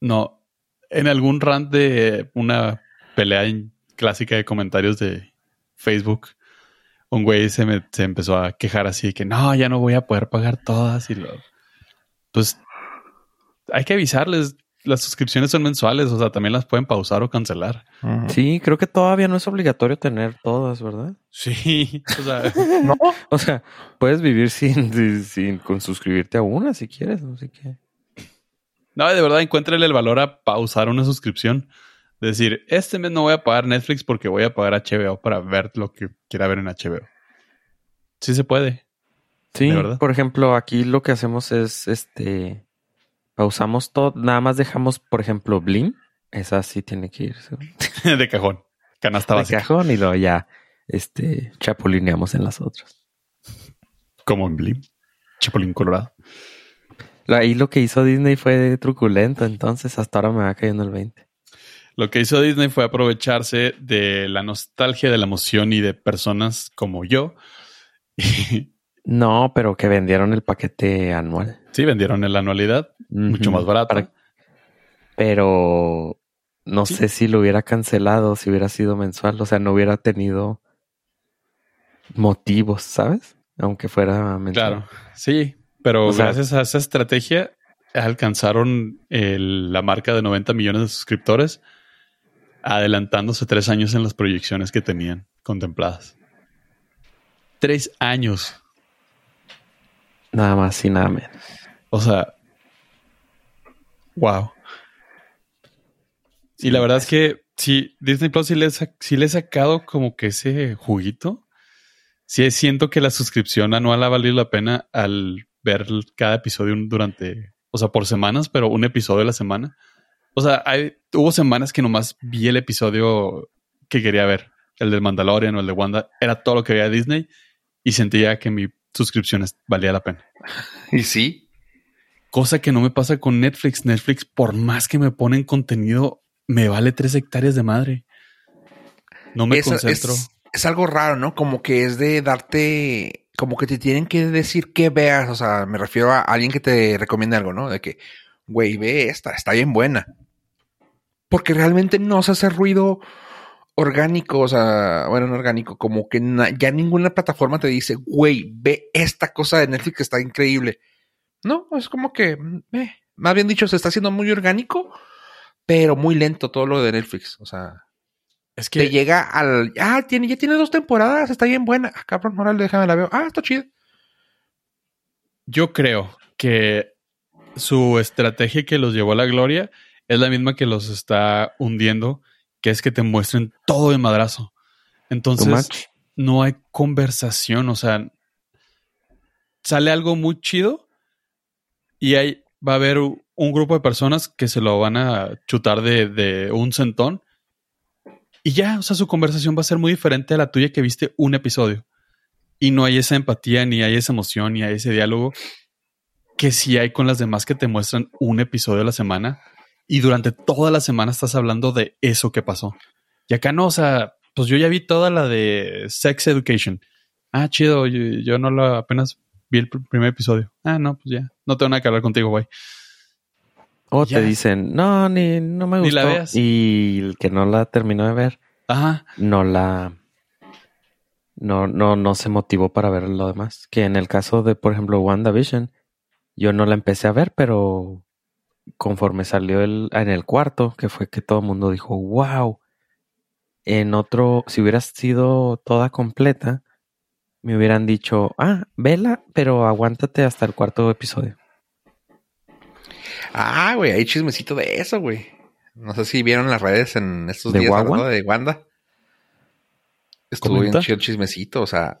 No, en algún rant de una pelea en- clásica de comentarios de Facebook, un güey se, me- se empezó a quejar así que no, ya no voy a poder pagar todas y lo, pues hay que avisarles. Las suscripciones son mensuales, o sea, también las pueden pausar o cancelar. Sí, creo que todavía no es obligatorio tener todas, ¿verdad? Sí, o sea, No, O sea, puedes vivir sin, sin, sin- con suscribirte a una si quieres, así que. no, de verdad, encuéntrele el valor a pausar una suscripción. Decir, este mes no voy a pagar Netflix porque voy a pagar HBO para ver lo que quiera ver en HBO. Sí se puede. Sí, ¿De verdad? por ejemplo, aquí lo que hacemos es este pausamos todo, nada más dejamos, por ejemplo, Blim, esa sí tiene que irse de cajón. Canasta de básica. cajón y luego ya este chapulineamos en las otras. Como en Blim. Chapulín Colorado. Lo- Ahí lo que hizo Disney fue truculento, entonces hasta ahora me va cayendo el 20. Lo que hizo Disney fue aprovecharse de la nostalgia, de la emoción y de personas como yo. No, pero que vendieron el paquete anual. Sí, vendieron en la anualidad, mucho más barato. Para- Pero no Sí. sé si lo hubiera cancelado, si hubiera sido mensual, o sea, no hubiera tenido motivos, ¿sabes? Aunque fuera mensual. Claro, sí, pero O sea- gracias a esa estrategia alcanzaron el- la marca de 90 millones de suscriptores, adelantándose tres años en las proyecciones que tenían contempladas. Tres años. Nada más y nada menos. O sea, wow. Y la verdad es que sí, Disney Plus sí le, sí le he sacado como que ese juguito sí siento que la suscripción anual ha valido la pena al ver cada episodio durante, o sea, por semanas, pero un episodio a la semana. O sea, hay, hubo semanas que nomás vi el episodio que quería ver, el de Mandalorian o el de Wanda, era todo lo que veía Disney y sentía que mi suscripción valía la pena. Y sí. Cosa que no me pasa con Netflix. Netflix, por más que me ponen contenido, me vale tres hectáreas de madre. No me concentro. Es, algo raro, ¿no? Como que es de darte, como que te tienen que decir que veas. O sea, me refiero a alguien que te recomiende algo, ¿no? De que, güey, ve esta, está bien buena. Porque realmente no se hace ruido orgánico, o sea, bueno, no orgánico, como que ya ninguna plataforma te dice, güey, ve esta cosa de Netflix que está increíble. No, es como que, mm, eh, más bien dicho, se está haciendo muy orgánico, pero muy lento todo lo de Netflix. O sea, es que te llega al, ah, tiene, ya tiene dos temporadas, está bien buena. Ah, cabrón, moral, déjame la veo. Ah, está chido. Yo creo que su estrategia que los llevó a la gloria es la misma que los está hundiendo que es que te muestren todo de madrazo. Entonces, no hay conversación, o sea, sale algo muy chido y ahí va a haber un grupo de personas que se lo van a chutar de, un centón y ya, o sea, su conversación va a ser muy diferente a la tuya que viste un episodio. Y no hay esa empatía, ni hay esa emoción, ni hay ese diálogo que sí hay con las demás que te muestran un episodio a la semana y durante toda la semana estás hablando de eso que pasó. Y acá no, o sea, pues yo ya vi toda la de Sex Education. Ah, chido, yo, no lo apenas vi el primer episodio. Ah, no, pues ya, no tengo nada que hablar contigo, güey. O te dicen, no, ni no me gustó. la veas. Y el que no la terminó de ver, Ajá. no la no, no, no se motivó para ver lo demás. Que en el caso de, por ejemplo, WandaVision, yo no la empecé a ver, pero conforme salió el, en el cuarto, que fue que todo el mundo dijo, wow. En otro, si hubiera sido toda completa, me hubieran dicho, ah, vela, pero aguántate hasta el cuarto episodio. Ah, güey, hay chismecito de eso, güey. No sé si vieron las redes en estos días hablando de Wanda. Estuvo bien chido el chismecito, o sea.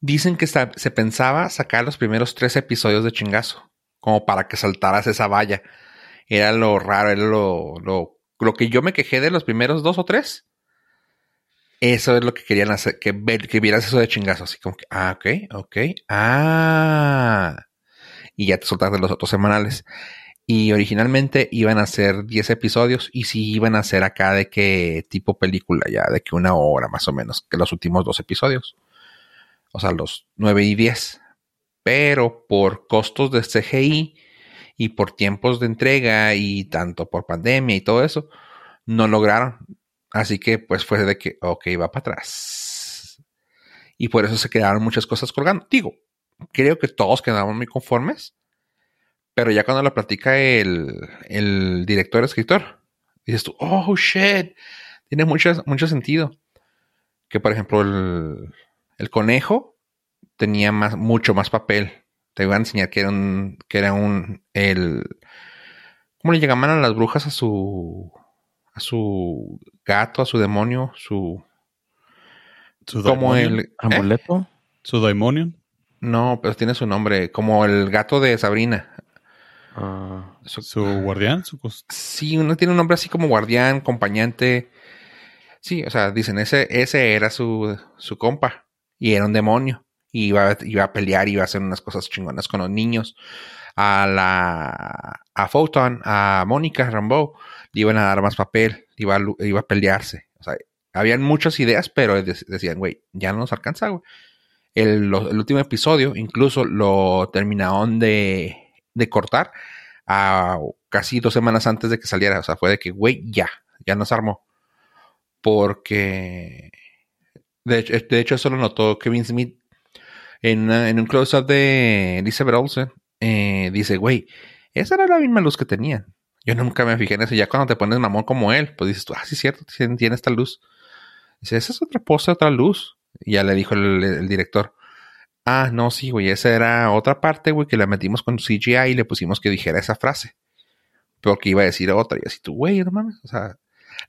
Dicen que se pensaba sacar los primeros tres episodios de chingazo como para que saltaras esa valla. Era lo raro, era lo, lo, lo que yo me quejé de los primeros dos o tres. Eso es lo que querían hacer, que, ver, que vieras eso de chingazo, así como que, ah, ok, ok, ah. Y ya te soltaste los otros semanales. Y originalmente iban a ser 10 episodios y sí iban a ser acá de que tipo película ya, de que una hora más o menos, que los últimos dos episodios. O sea, los 9 y 10 pero por costos de CGI y por tiempos de entrega y tanto por pandemia y todo eso, no lograron. Así que pues fue de que, ok, va para atrás. Y por eso se quedaron muchas cosas colgando. Digo, creo que todos quedamos muy conformes, pero ya cuando lo platica el, el director, escritor, dices tú, oh, shit, tiene mucho, mucho sentido. Que por ejemplo el, el conejo tenía más, mucho más papel. Te iba a enseñar que era un, que era un, el, ¿cómo le llamaban a las brujas a su, a su gato, a su demonio, su, ¿Su como el ¿eh? amuleto, su demonio? No, pero tiene su nombre, como el gato de Sabrina. Ah, su, guardián, su sí, uno tiene un nombre así como guardián, acompañante. Sí, o sea, dicen ese, ese era su, su compa y era un demonio y iba, iba a pelear, iba a hacer unas cosas chingonas con los niños. A la a Photon, a Mónica Rambeau, le iban a dar más papel, iba a, iba a pelearse. O sea, habían muchas ideas, pero decían, güey, ya no nos alcanza, güey. El, último episodio incluso lo terminaron de, de cortar a casi dos semanas antes de que saliera. O sea, fue de que, güey, ya, ya nos armó. Porque, de hecho, de hecho, eso lo notó Kevin Smith en, un close-up de Elizabeth Olsen, eh, dice, güey, esa era la misma luz que tenían. Yo nunca me fijé en eso. Ya cuando te pones mamón como él, pues dices tú, ah, sí, es cierto, tiene esta luz. Dice, esa es otra pose, otra luz. Y ya le dijo el, director, ah, no, sí, güey, esa era otra parte, güey, que la metimos con CGI y le pusimos que dijera esa frase. Porque iba a decir otra. Y así tú, güey, no mames. O sea,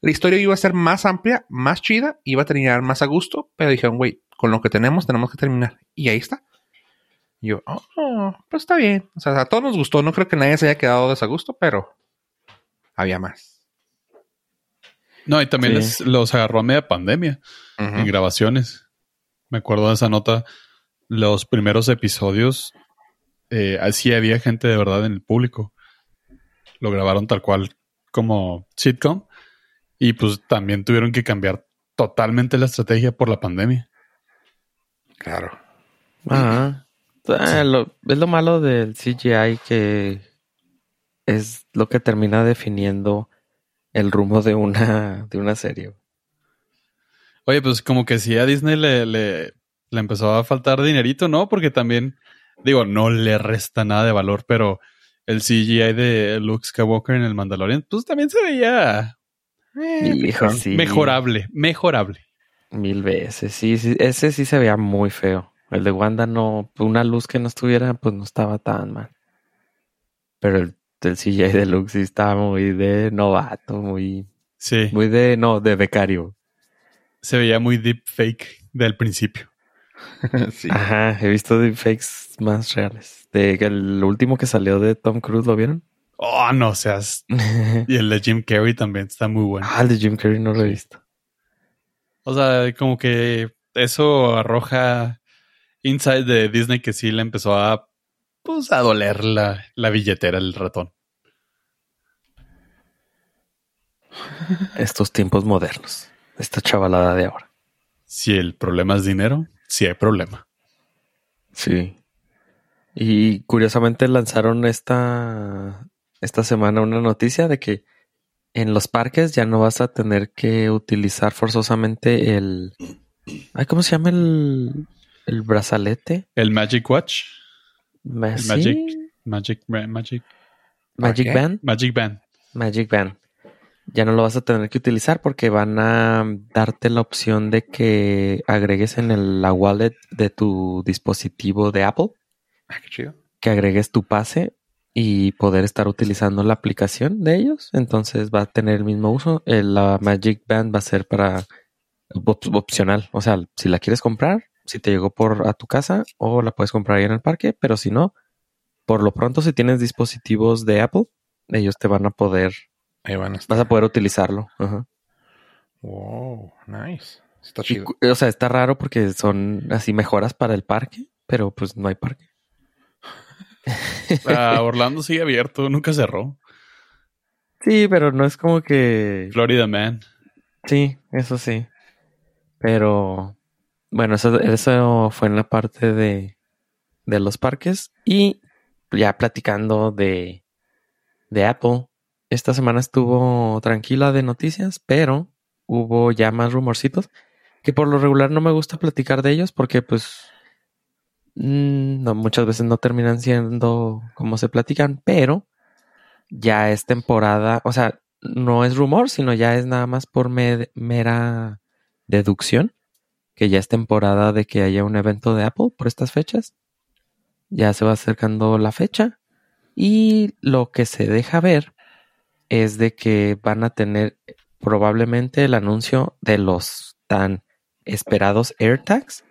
La historia iba a ser más amplia, más chida, iba a terminar más a gusto, pero dijeron, güey, con lo que tenemos tenemos que terminar. Y ahí está. Y yo, oh, pues está bien. O sea, a todos nos gustó. No creo que nadie se haya quedado desagusto, pero había más. No, y también Sí. les- los agarró a media pandemia en grabaciones. Me acuerdo de esa nota. Los primeros episodios, eh, así había gente de verdad en el público. Lo grabaron tal cual como sitcom. Y pues también tuvieron que cambiar totalmente la estrategia por la pandemia. Claro. Ah, ah, lo- es lo malo del CGI que es lo que termina definiendo el rumbo de una, de una serie. Oye, pues como que sí a Disney le, le, le empezó a faltar dinerito, ¿no? Porque también, digo, no le resta nada de valor, pero el CGI de Luke Skywalker en el Mandalorian, pues también se veía Hijo, sí. mejorable, mejorable. Mil veces, sí, sí, ese sí se veía muy feo. El de Wanda no, una luz que no estuviera, pues no estaba tan mal. Pero el del CGI de Luke sí estaba muy de novato, muy, Sí, muy de, no, de becario. se veía muy deep fake del principio. sí. Ajá, he visto deepfakes más reales. De que el último que salió de Tom Cruise, ¿lo vieron? Oh, no seas. Y el de Jim Carrey también está muy bueno. ah, el de Jim Carrey no lo he visto. O sea, como que eso arroja inside de Disney que sí le empezó a, pues, a doler la, la billetera del ratón. Estos tiempos modernos. Esta chavalada de ahora. Si el problema es dinero, sí hay problema. Sí. Y curiosamente lanzaron esta, esta semana una noticia de que en los parques ya no vas a tener que utilizar forzosamente el... Ay, ¿Cómo se llama el, el brazalete? El Magic Watch, sí, Magic. Magic, Magic, Magic. Band. Magic Band. Magic Band. Ya no lo vas a tener que utilizar porque van a darte la opción de que agregues en el, la wallet de tu dispositivo de Apple, Ah, qué chido. que agregues tu pase y poder estar utilizando la aplicación de ellos. Entonces va a tener el mismo uso. El- la Magic Band va a ser para op- opcional. O sea, si la quieres comprar, si te llegó por a tu casa o la puedes comprar ahí en el parque, pero si no, por lo pronto si tienes dispositivos de Apple, ellos te van a poder Ahí van a estar. Vas a poder utilizarlo. Ajá. Wow, nice. Está chido. o sea, está raro porque son así mejoras para el parque, pero pues no hay parque. Ah, Orlando sigue abierto, nunca cerró. Sí, pero no es como que... Florida Man. Sí, eso sí. Pero bueno, eso, eso fue en la parte de, de los parques. Y ya platicando de, de Apple, esta semana estuvo tranquila de noticias, pero hubo ya más rumorcitos que por lo regular no me gusta platicar de ellos porque pues mm, no, muchas veces no terminan siendo como se platican, pero ya es temporada, o sea, no es rumor, sino ya es nada más por me- mera deducción que ya es temporada de que haya un evento de Apple por estas fechas. Ya se va acercando la fecha y lo que se deja ver es de que van a tener probablemente el anuncio de los tan esperados AirTags,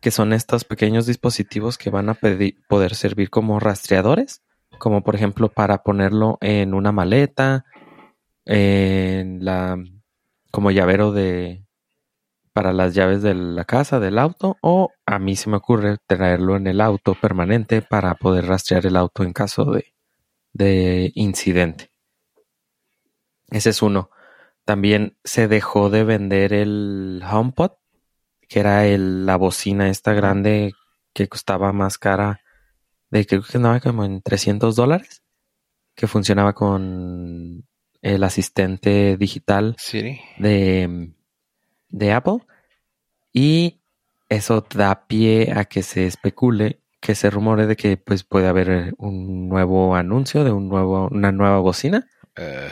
que son estos pequeños dispositivos que van a poder servir como rastreadores, como por ejemplo para ponerlo en una maleta, en la como llavero de para las llaves de la casa, del auto, o a mí se me ocurre traerlo en el auto permanente para poder rastrear el auto en caso de, de incidente. Ese es uno. También se dejó de vender el HomePod, que era el- la bocina esta grande que costaba más cara, de creo que andaba como en 300 dólares, que funcionaba con el asistente digital Siri. de, de Apple. Y eso da pie a que se especule, que se rumore de que pues puede haber eh, un nuevo anuncio de un nuevo, una nueva bocina. Eh,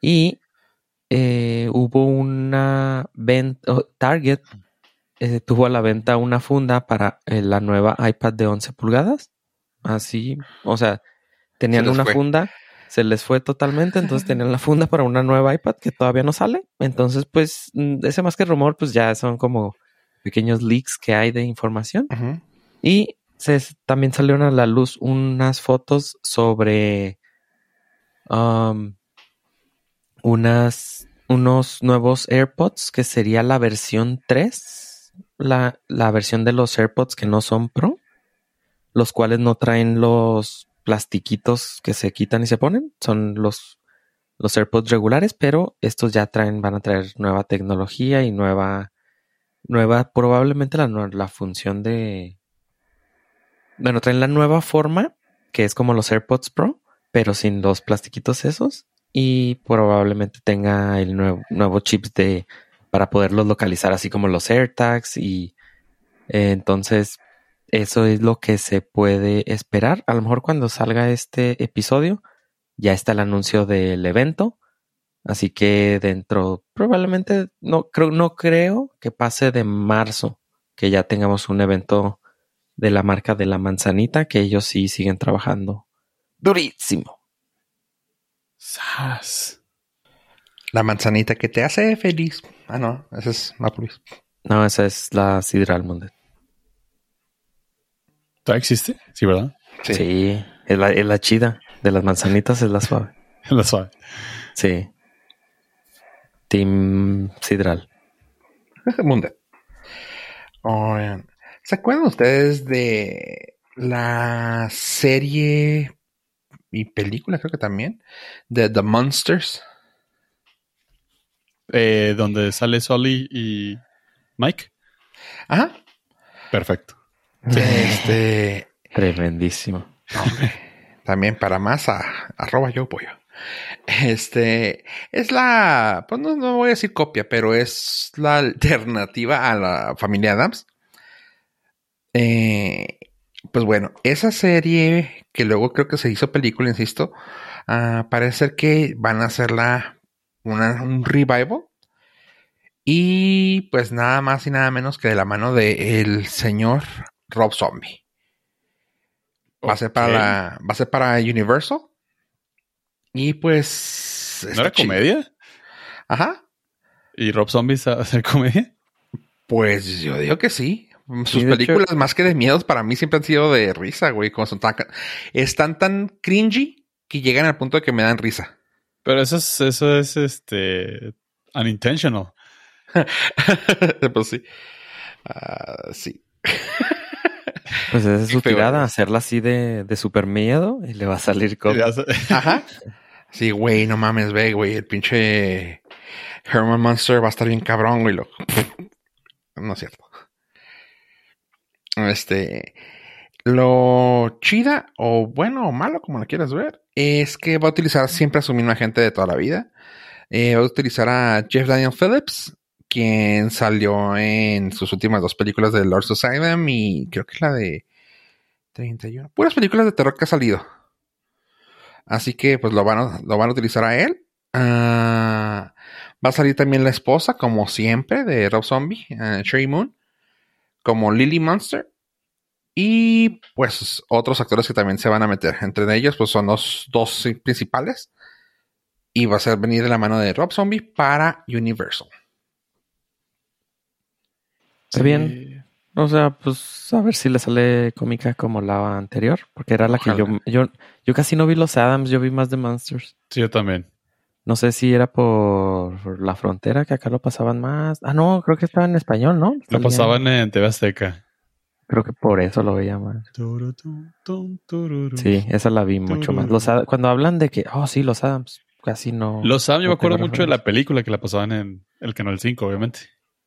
y eh, hubo una venta, oh, Target eh, tuvo a la venta una funda para eh, la nueva iPad de 11 pulgadas, así, o sea, tenían una fue. funda se les fue totalmente, entonces tenían la funda para una nueva iPad que todavía no sale. Entonces, pues, mm, ese más que rumor, pues ya son como pequeños leaks que hay de información. Y se, también salieron a la luz unas fotos sobre um, unas, unos nuevos AirPods que sería la versión 3, la, la versión de los AirPods que no son Pro, los cuales no traen los plastiquitos que se quitan y se ponen, son los, los AirPods regulares, pero estos ya traen, van a traer nueva tecnología y nueva, nueva, probablemente la, la función de, bueno, traen la nueva forma, que es como los AirPods Pro, pero sin los plastiquitos esos. Y probablemente tenga el nuevo, nuevo chips de para poderlos localizar, así como los AirTags. Y eh, entonces, eso es lo que se puede esperar. A lo mejor cuando salga este episodio, ya está el anuncio del evento. Así que dentro, probablemente, no creo, no creo que pase de marzo, que ya tengamos un evento de la marca de la manzanita, que ellos sí siguen trabajando durísimo. Sas. La manzanita que te hace feliz. Ah, no, ese es Nápoles. No, esa es la Sidral Mundet. ¿Todavía existe? Sí, ¿verdad? Sí, es, la, es la chida. De las manzanitas es la suave. La suave. Sí. Team Sidral. Mundet. Oigan, ¿se acuerdan ustedes de la serie y película, creo que también, de The Monsters? Eh, donde sale Solly y Mike. Ajá. Perfecto. Este, Tremendísimo. hombre, también para más a arroba yo pollo. Este es la, pues no, no voy a decir copia, pero es la alternativa a la familia Adams. Eh, pues bueno, esa serie que luego creo que se hizo película, insisto, ah, parece ser que van a hacerla una, un revival. Y pues nada más y nada menos que de la mano del señor Rob Zombie. Va a ser para la, va a ser para Universal. Y pues. ¿No era chido. comedia? Ajá. ¿Y Rob Zombie sabe hacer comedia? Pues yo digo que sí. Sus hecho- películas, más que de miedos, para mí siempre han sido de risa, güey. Como son tan, están tan cringy que llegan al punto de que me dan risa. Pero eso es, eso es este unintentional. pues sí. Ah, sí. Pues esa es su Qué feo, tirada, hacerla así de, de super miedo y le va a salir con... Ajá. Sí, güey, no mames, ve, güey. El pinche Herman Monster va a estar bien cabrón, güey. Lo... No es cierto. Este. Lo chida, o bueno o malo, como lo quieras ver, es que va a utilizar siempre a su misma gente de toda la vida. Eh, va a utilizar a Jeff Daniel Phillips, quien salió en sus últimas dos películas de Lord Asylum y creo que la de 31. Puras películas de terror que ha salido. Así que pues lo van a, lo van a utilizar a él. Ah, va a salir también la esposa, como siempre, de Rob Zombie, eh, Sherry Moon, como Lily Monster. Y pues otros actores que también se van a meter. Entre ellos, pues son los dos principales. Y va a ser venir de la mano de Rob Zombie para Universal. Está bien. O sea, pues a ver si le sale cómica como la anterior, porque era la que yo, yo, yo casi no vi los Adams, yo vi más de Monsters. Sí, yo también. No sé si era por la frontera, que acá lo pasaban más. Ah, no, creo que estaba en español, ¿no? Lo pasaban en TV Azteca. Creo que por eso lo veía más. Sí, esa la vi mucho más. Los Ad- cuando hablan de que, oh, sí, los Adams, casi no. Los Sam, yo no me acuerdo mucho de la película que la pasaban en el Canal 5, obviamente.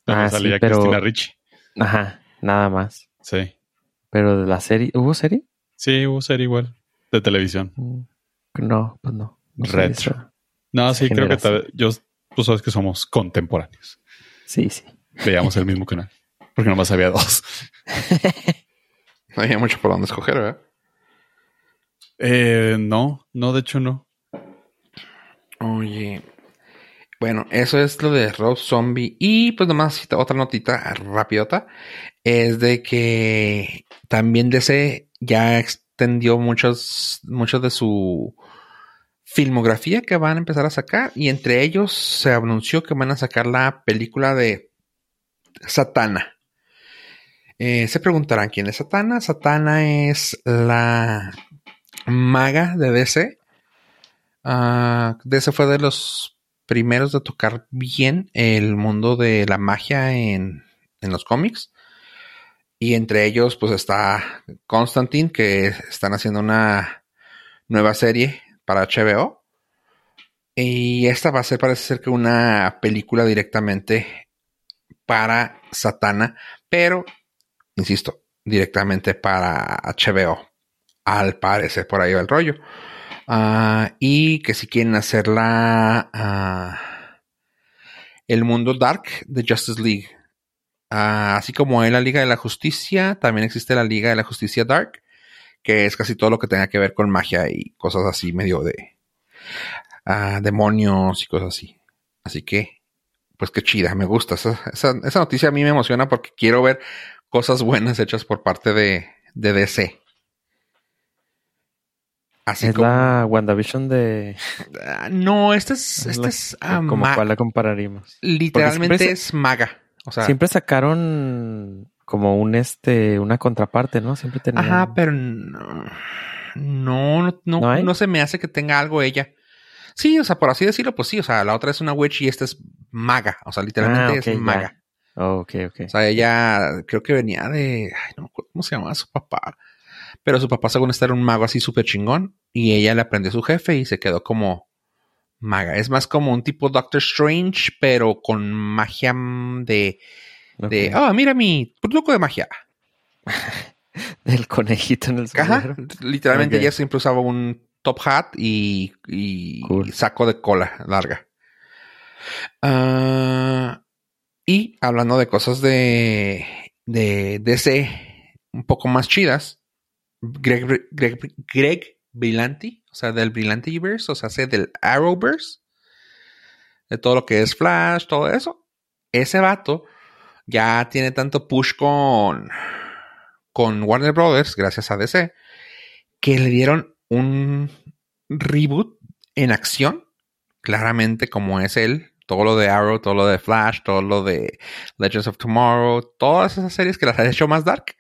Donde Ah, sí, salía pero- Cristina Ricci. Ajá, nada más. Sí. Pero de la serie, ¿hubo serie? Sí, hubo serie igual. De televisión. Mm, No, pues no. no Retro. No, sí, creo que tal- yo, tú sabes que somos contemporáneos. Sí, sí. Veíamos el mismo canal. Porque nomás había dos. No había mucho por dónde escoger, ¿verdad? Eh, no, no, de hecho no. Oye. Bueno, eso es lo de Rob Zombie. Y pues nomás otra notita rapidota. Es de que también DC ya extendió muchos, muchos de su filmografía que van a empezar a sacar y entre ellos se anunció que van a sacar la película de Satana. Eh, se preguntarán quién es Satana. Satana es la maga de DC. Uh, DC fue de los primeros de tocar bien el mundo de la magia en, en los cómics. Y entre ellos, pues está Constantine, que están haciendo una nueva serie para HBO. Y esta va a ser, parece ser que una película directamente para Satana, pero, insisto, directamente para HBO. Al parecer, por ahí va el rollo. Ah, y que si quieren hacerla uh, el mundo dark de Justice League. Uh, así como en la Liga de la Justicia, también existe la Liga de la Justicia Dark que es casi todo lo que tenga que ver con magia y cosas así, medio de demonios y cosas así. Así que, pues qué chida, me gusta. Esa, esa, noticia a mí me emociona porque quiero ver cosas buenas hechas por parte de, de DC. Así es la WandaVision de. Uh, no, este es. Este es uh, ¿Como cuál la compararíamos? Literalmente es maga. O sea, siempre sacaron como un este, una contraparte, ¿no? Siempre tenía. Ajá, pero no, no, no, ¿No, se me hace que tenga algo ella. Sí, o sea, por así decirlo, pues sí, o sea, la otra es una witch y esta es maga, o sea, literalmente ah, es maga. Oh, ok, ok. O sea, ella creo que venía de, ay, no me acuerdo cómo se llamaba su papá, pero su papá según estar era un mago así súper chingón y ella le aprendió a su jefe y se quedó como maga. Es más como un tipo Doctor Strange, pero con magia de de, ah, mira mi truco de magia. Del conejito en el Ajá. Literalmente ella siempre usaba un top hat y, saco de cola larga. Ah, y hablando de cosas de, de DC un poco más chidas, Greg, Greg, Greg Brillanti, o sea, del Brillantiverse, o sea, del Arrowverse, de todo lo que es Flash, todo eso. Ese vato ya tiene tanto push con, con Warner Brothers, gracias a DC, que le dieron un reboot en acción, claramente como es él, todo lo de Arrow, todo lo de Flash, todo lo de Legends of Tomorrow, todas esas series que las ha hecho más dark.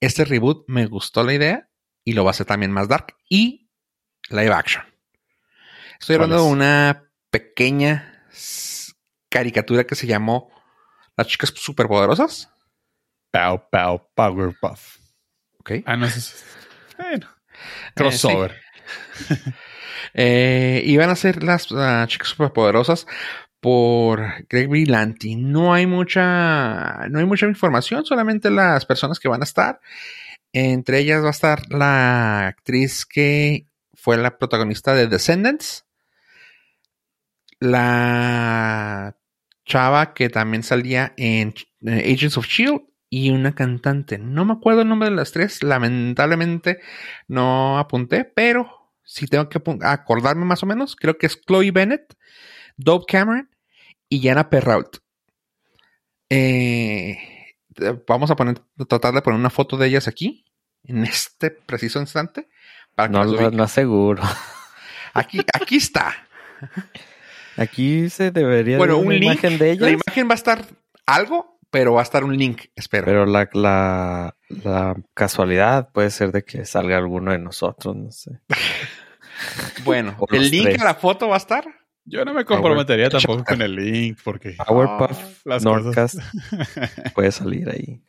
Este reboot me gustó la idea y lo va a hacer también más dark y live action. Estoy hablando de una pequeña caricatura que se llamó las chicas superpoderosas. Pow, pow, Powerpuff. Ok. Ah, no, es. Bueno. Crossover. Eh, iban a ser las chicas superpoderosas por Greg Brillanti. No hay mucha, no hay mucha información, solamente las personas que van a estar. Entre ellas va a estar la actriz que fue la protagonista de Descendants, la chava que también salía en eh, Agents of Shield y una cantante. No me acuerdo el nombre de las tres, lamentablemente no apunté, pero si tengo que acordarme más o menos, creo que es Chloe Bennett, Dove Cameron y Jana Perrault. Eh, vamos a poner, tratar de poner una foto de ellas aquí, en este preciso instante. Para no, lo aseguro. Aquí, aquí está. Aquí se debería bueno, un link, imagen de ellas. La imagen va a estar algo, pero va a estar un link, espero. Pero la, la, la casualidad puede ser de que salga alguno de nosotros, no sé. bueno, ¿el link a la foto va a estar? Yo no me comprometería tampoco con el link porque Powerpuff las Nordcast puede salir ahí.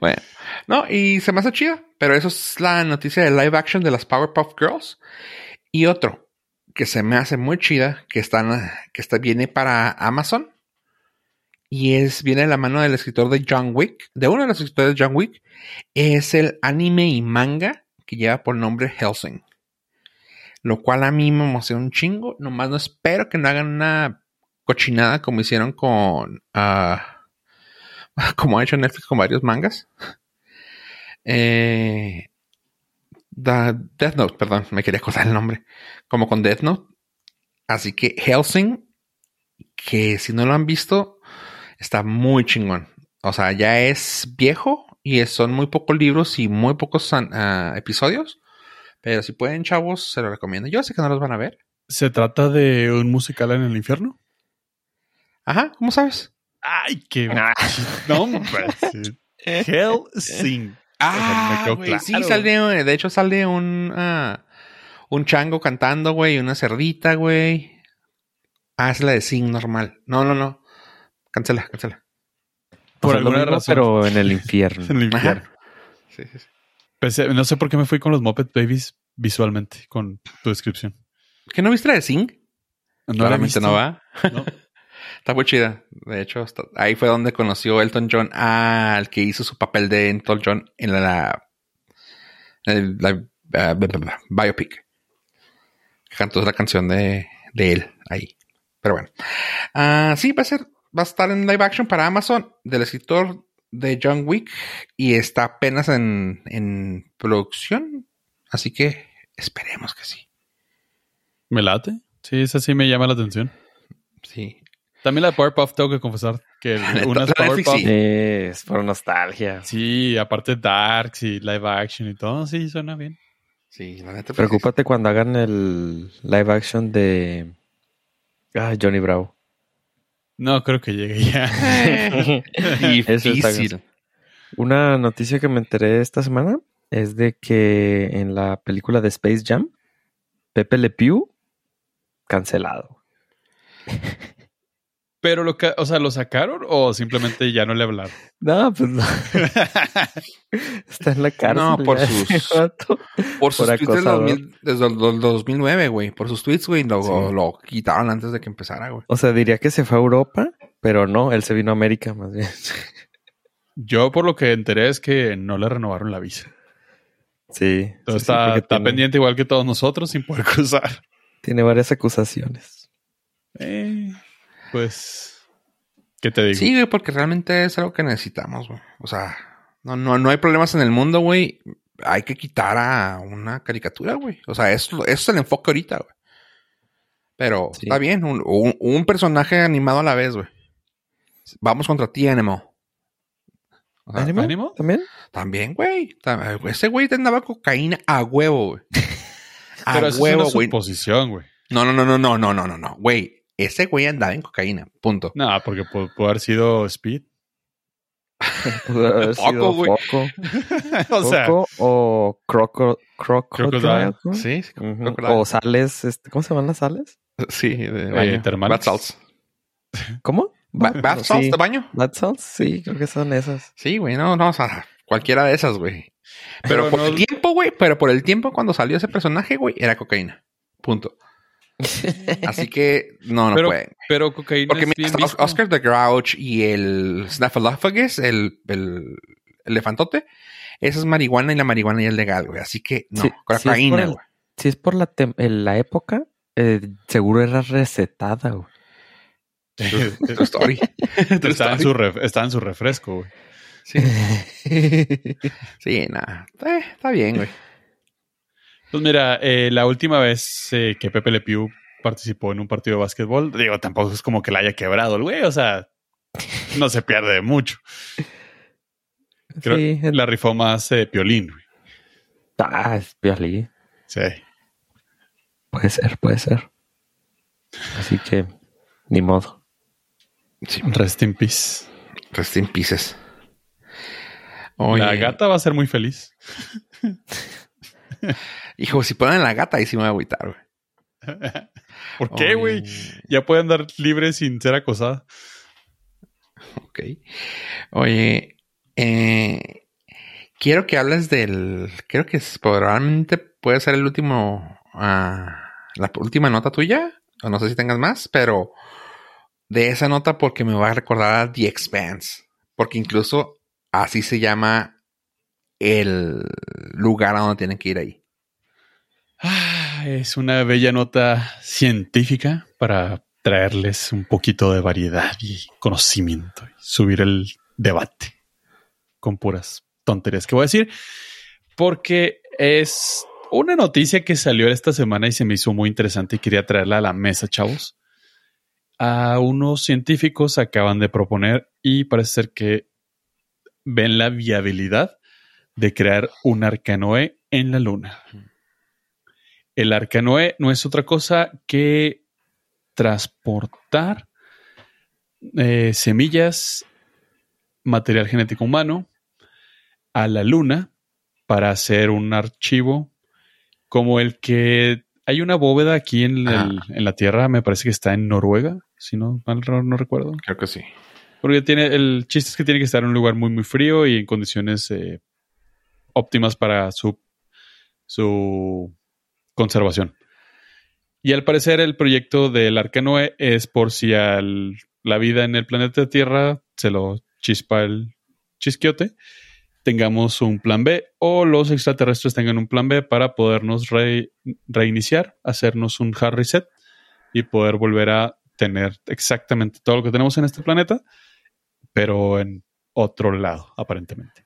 Bueno, no, y se me hace chido, pero eso es la noticia de live action de las Powerpuff Girls. Y otro, que se me hace muy chida, que, están, que está, viene para Amazon. Y es, viene de la mano del escritor de John Wick, de uno de los escritores de John Wick. Es el anime y manga que lleva por nombre Helsing. Lo cual a mí me emociona un chingo. Nomás no espero que no hagan una cochinada como hicieron con. Ah, como ha hecho Netflix con varios mangas. Eh, Death Note, perdón, me quería acordar el nombre. Como con Death Note. Así que Helsing, que si no lo han visto, está muy chingón. O sea, ya es viejo y son muy pocos libros y muy pocos uh, episodios. Pero si pueden, chavos, se lo recomiendo. Yo sé que no los van a ver, ¿Se trata de un musical en el infierno? Ajá, ¿cómo sabes? Ay, qué Ah. nombre. sí. Hell Sing. Ah, claro. sí, sale, de hecho sale un, ah, un chango cantando, güey, una cerdita, güey. Ah, es la de Sing normal. No, no, no. Cancela, cancela. Por Por alguna razón. Pero en el infierno. En el infierno. Sí, sí, sí. No sé por qué me fui con los Muppet Babies visualmente, con tu descripción. ¿Qué no viste la de Sing? No Claramente no va. No. Está muy chida. De hecho, ahí fue donde conoció Elton John al que hizo su papel de Elton John en la, en la, ah, biopic. Cantó la canción de, de él ahí. Pero bueno. Ah, sí, va a ser, va a estar en live action para Amazon del escritor de John Wick y está apenas en, en producción. Así que esperemos que sí. ¿Me late? Sí, esa sí me llama la atención. Sí. También la de Powerpuff tengo que confesar que unas Powerpuff. sí. Es por nostalgia. Sí, aparte Darks y live action y todo, sí, suena bien. Sí, la neta. pues, Preocúpate cuando hagan el live action de ah, Johnny Bravo. No creo que llegue ya. Eso está Difícil. Una noticia que me enteré esta semana es de que en la película de Space Jam, Pepe Le Pew cancelado. Pero lo que, o sea, ¿lo sacaron o simplemente ya no le hablaron? No, pues no. Está en la cárcel. No, por sus-. Por sus Por tweets del acosador. 2000 desde el del 2009, güey. Por sus tweets, güey, lo, Sí. lo quitaron antes de que empezara, güey. O sea, diría que se fue a Europa, pero no, él se vino a América más bien. Yo por lo que enteré es que no le renovaron la visa. Sí. Entonces sí, sí, está, está tiene, pendiente igual que todos nosotros sin poder cruzar. tiene varias acusaciones. Eh, pues, ¿qué te digo? Sí, güey, porque realmente es algo que necesitamos, güey. O sea, no, no, no hay problemas en el mundo, güey. Hay que quitar a una caricatura, güey. O sea, eso, eso es el enfoque ahorita, güey. Pero Sí. está bien, un, un- un personaje animado a la vez, güey. Vamos contra ti, Animal. O sea, ¿Ánimo? ¿Ánimo? ¿También? También, güey. Ese güey te andaba cocaína a huevo, güey. A Pero eso huevo, es una güey. suposición, güey. No, no, no, no, no, no, no, no, no. Güey, ese güey andaba en cocaína. Punto. No, porque pu- pudo haber sido Speed. Pudo haber Foco, sido güey. Foco, o sea, Foco o croco, crocodile. Crocodile. ¿no? Sí, sí. Ujú. crocodile. O sales, este, ¿cómo se llaman las sales? Sí, de Eh, baño. Bath salts. ¿Cómo? Ba- bath salts sí. de baño. Bath salts, sí, creo que son esas. Sí, güey, no, no, o sea, cualquiera de esas, güey. Pero, Pero por no- el tiempo, güey, pero por el tiempo cuando salió ese personaje, güey, era cocaína. Punto. Así que no, no pero, puede. pero cocaína Porque es bien visto. Oscar the Grouch y el Snuffleupagus, el, el elefantote, esa es marihuana y la marihuana ya es legal, güey. Así que no, Sí, sí es por cocaína, el- güey. Si es por la, la época, eh, seguro era recetada, güey. True story. True está, en su ref- está en su refresco, güey. Sí, sí, nada. Eh, está bien, güey. Pues mira, eh, la última vez eh, que Pepe Le Pew participó en un partido de básquetbol, digo, tampoco es como que la haya quebrado el güey, o sea, no se pierde mucho. Creo Sí, que la rifó más eh, Piolín, güey. Ah, es Piolín. Sí. Puede ser, puede ser. Así que, ni modo. Sí, Rest in peace. rest in pieces. Oye, La gata va a ser muy feliz. Hijo, si ponen la gata, ahí sí me voy a agüitar, güey. ¿Por qué, güey? Ya puede andar libre sin ser acosada. Ok. Oye, eh, quiero que hables del. Creo que probablemente puede ser el último. ah, la última nota tuya. O no sé si tengas más, pero de esa nota porque me va a recordar a The Expanse. Porque incluso así se llama el lugar a donde tienen que ir ahí. Ah, es una bella nota científica para traerles un poquito de variedad y conocimiento y subir el debate con puras tonterías que voy a decir, porque es una noticia que salió esta semana y se me hizo muy interesante y quería traerla a la mesa, chavos. A unos científicos acaban de proponer y parece ser que ven la viabilidad de crear un arcanoe en la luna. El Arcanoe no es otra cosa que transportar eh, semillas, material genético humano a la luna para hacer un archivo como el que hay una bóveda aquí en, el- en la Tierra, me parece que está en Noruega, si no mal no, no recuerdo. Creo que sí. Porque tiene, el chiste es que tiene que estar en un lugar muy, muy frío y en condiciones eh, óptimas para su, su conservación. Y al parecer el proyecto del Arcanoe es por si al, la vida en el planeta Tierra se lo chispa el chisquiote, tengamos un plan B o los extraterrestres tengan un plan B para podernos re- reiniciar, hacernos un hard reset y poder volver a tener exactamente todo lo que tenemos en este planeta, pero en otro lado, aparentemente.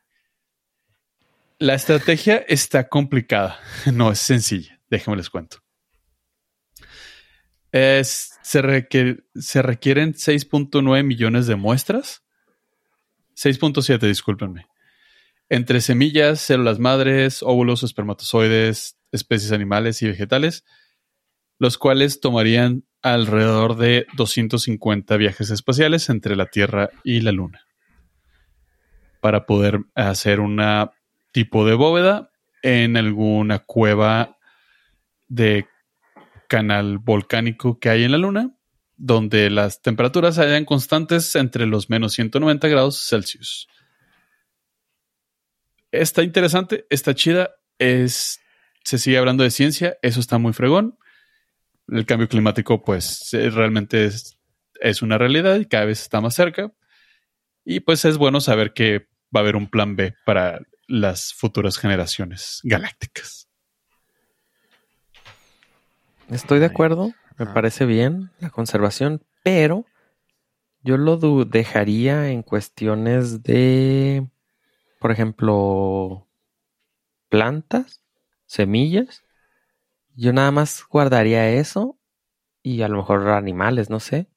La estrategia está complicada, no es sencilla, déjenme les cuento. Es- se, se requieren 6.9 millones de muestras. 6.7, discúlpenme. Entre semillas, células madres, óvulos, espermatozoides, especies animales y vegetales, los cuales tomarían alrededor de 250 viajes espaciales entre la Tierra y la Luna para poder hacer una tipo de bóveda en alguna cueva de canal volcánico que hay en la Luna, donde las temperaturas hayan constantes entre los menos 190 grados Celsius. Está interesante, está chida, es, se sigue hablando de ciencia, eso está muy fregón. El cambio climático, pues, realmente es una realidad y cada vez está más cerca. Y pues es bueno saber que va a haber un plan B para las futuras generaciones galácticas. Estoy de acuerdo, me parece bien la conservación, pero yo lo dejaría en cuestiones de, por ejemplo, plantas, semillas. Yo nada más guardaría eso y a lo mejor animales, no sé.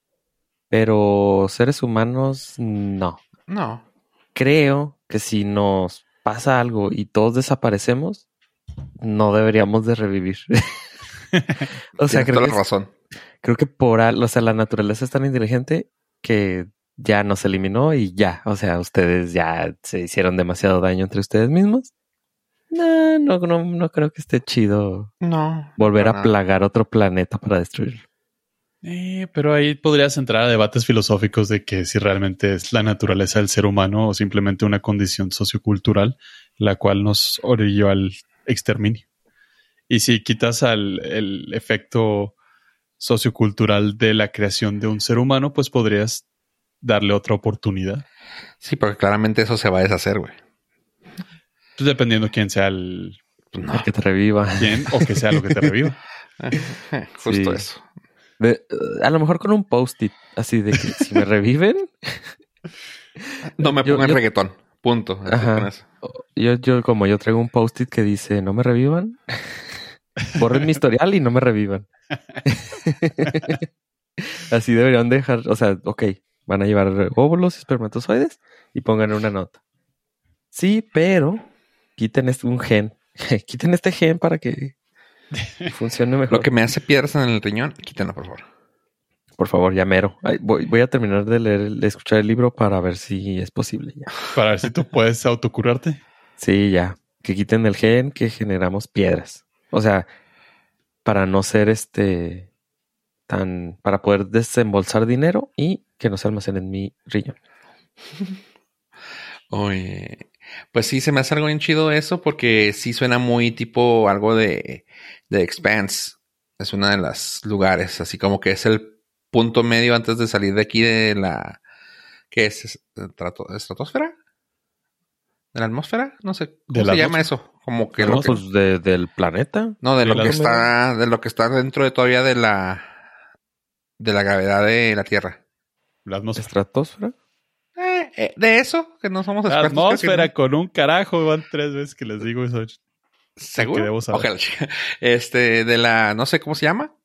Pero seres humanos, no. No. Creo que si nos pasa algo y todos desaparecemos, no deberíamos de revivir. o sea, Tienes creo toda que la razón. creo que por al- o sea, la naturaleza es tan inteligente que ya nos eliminó y ya, o sea, ustedes ya se hicieron demasiado daño entre ustedes mismos. No, no, no, no creo que esté chido No. volver a nada. plagar otro planeta para destruirlo. Eh, pero ahí podrías entrar a debates filosóficos de que si realmente es la naturaleza del ser humano o simplemente una condición sociocultural la cual nos orilló al exterminio. Y si quitas al, el efecto sociocultural de la creación de un ser humano, pues podrías darle otra oportunidad. Sí, porque claramente eso se va a deshacer, güey. Pues dependiendo quién sea el Pues no. El que te reviva. quién o que sea lo que te reviva. Justo Sí. eso. De- a lo mejor con un post-it, así de que si me reviven, No me Yo- pongan yo- reggaetón. Punto. Ajá. yo, yo como yo traigo un post-it que dice no me revivan, borren mi historial y no me revivan. Así deberían dejar, o sea, ok, van a llevar óvulos, espermatozoides y pongan una nota. Sí, pero quiten este, un gen. quiten este gen para que funcione mejor. Lo que me hace piedras en el riñón, quítenlo, por favor. Por favor, ya mero. Ay, voy, voy a terminar de leer, el- de escuchar el libro para ver si es posible ya. Para ver si tú puedes autocurarte. Sí, ya. Que quiten el gen que generamos piedras. O sea, para no ser este tan. para poder desembolsar dinero y que no se almacene en mi riñón. Oye, pues sí, se me hace algo bien chido eso porque sí suena muy tipo algo de, de Expanse. Es uno de los lugares, así como que es el punto medio antes de salir de aquí de la... ¿Qué es? ¿Estrato- ¿Estratosfera? ¿De la atmósfera? No sé. ¿De ¿Cómo la se llama eso? Como que... No, lo que- pues de- del planeta. no, de de lo que está... De lo que está dentro de todavía de la... De la gravedad de la Tierra. La atmósfera. Estratosfera. Eh, de eso, que no somos La expertos. atmósfera no. con un carajo. Van tres veces que les digo eso. ¿Seguro? debo saber. Este, de la, no sé cómo se llama.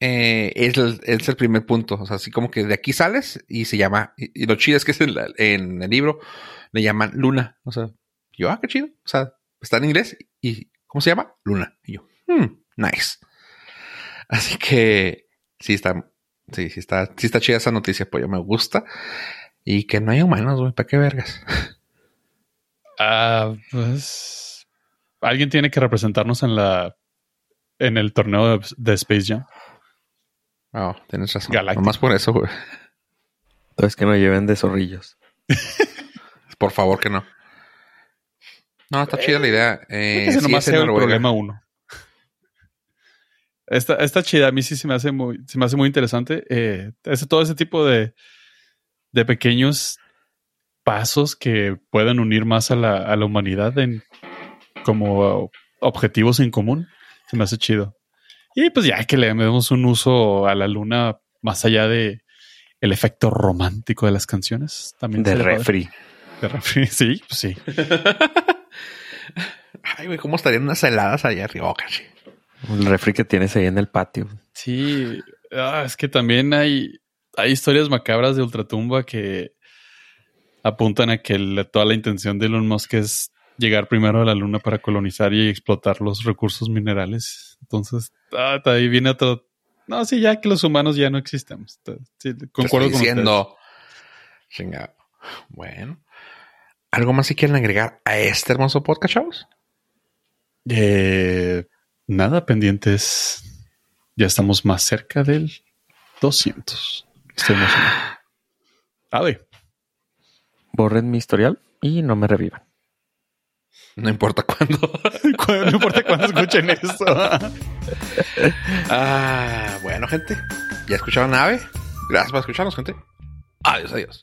Eh, es, el, es el primer punto. O sea, así como que de aquí sales y se llama. Y, y lo chido es que es en, la- en el libro le llaman Luna. O sea, yo, ah, qué chido. O sea, está en inglés y ¿cómo se llama? Luna. Y yo, hmm, nice. Así que sí está, sí, sí está, sí está chida esa noticia, pues yo me gusta. Y que no hay humanos, güey, ¿para qué vergas? Ah, pues alguien tiene que representarnos en la en el torneo de, de Space Jam. Oh, tienes razón. Galáctico. Nomás por eso, güey. Entonces que no lleven de zorrillos. Por favor que no. No, está chida la idea. Eh, Ese sí, nomás sea el problema uno. Esta, esta chida a mí sí se me hace muy, se me hace muy interesante. Eh, ese, todo ese tipo de, de pequeños pasos que pueden unir más a la, a la humanidad en como objetivos en común. Se me hace chido. Y pues ya que le demos un uso a la luna más allá de el efecto romántico de las canciones. También De refri. De refri. Sí, pues sí. Ay, güey, ¿cómo estarían unas heladas allá arriba? Oh. El refri que tienes ahí en el patio. Sí, ah, es que también hay, hay historias macabras de Ultratumba que apuntan a que toda la intención de Elon Musk es llegar primero a la luna para colonizar y explotar los recursos minerales. Entonces, ah, ahí viene otro. No, sí, ya que los humanos ya no existemos. Sí, concuerdo con diciendo. Bueno. ¿Algo más si quieren agregar a este hermoso podcast, chavos? Eh, nada pendientes. Ya estamos más cerca del 200. Estoy emocionado. A ver. Borren mi historial y no me revivan. No importa cuándo. no importa cuándo escuchen eso. ah, bueno, gente. ¿Ya escucharon Ave? Gracias por escucharnos, gente. Adiós, adiós.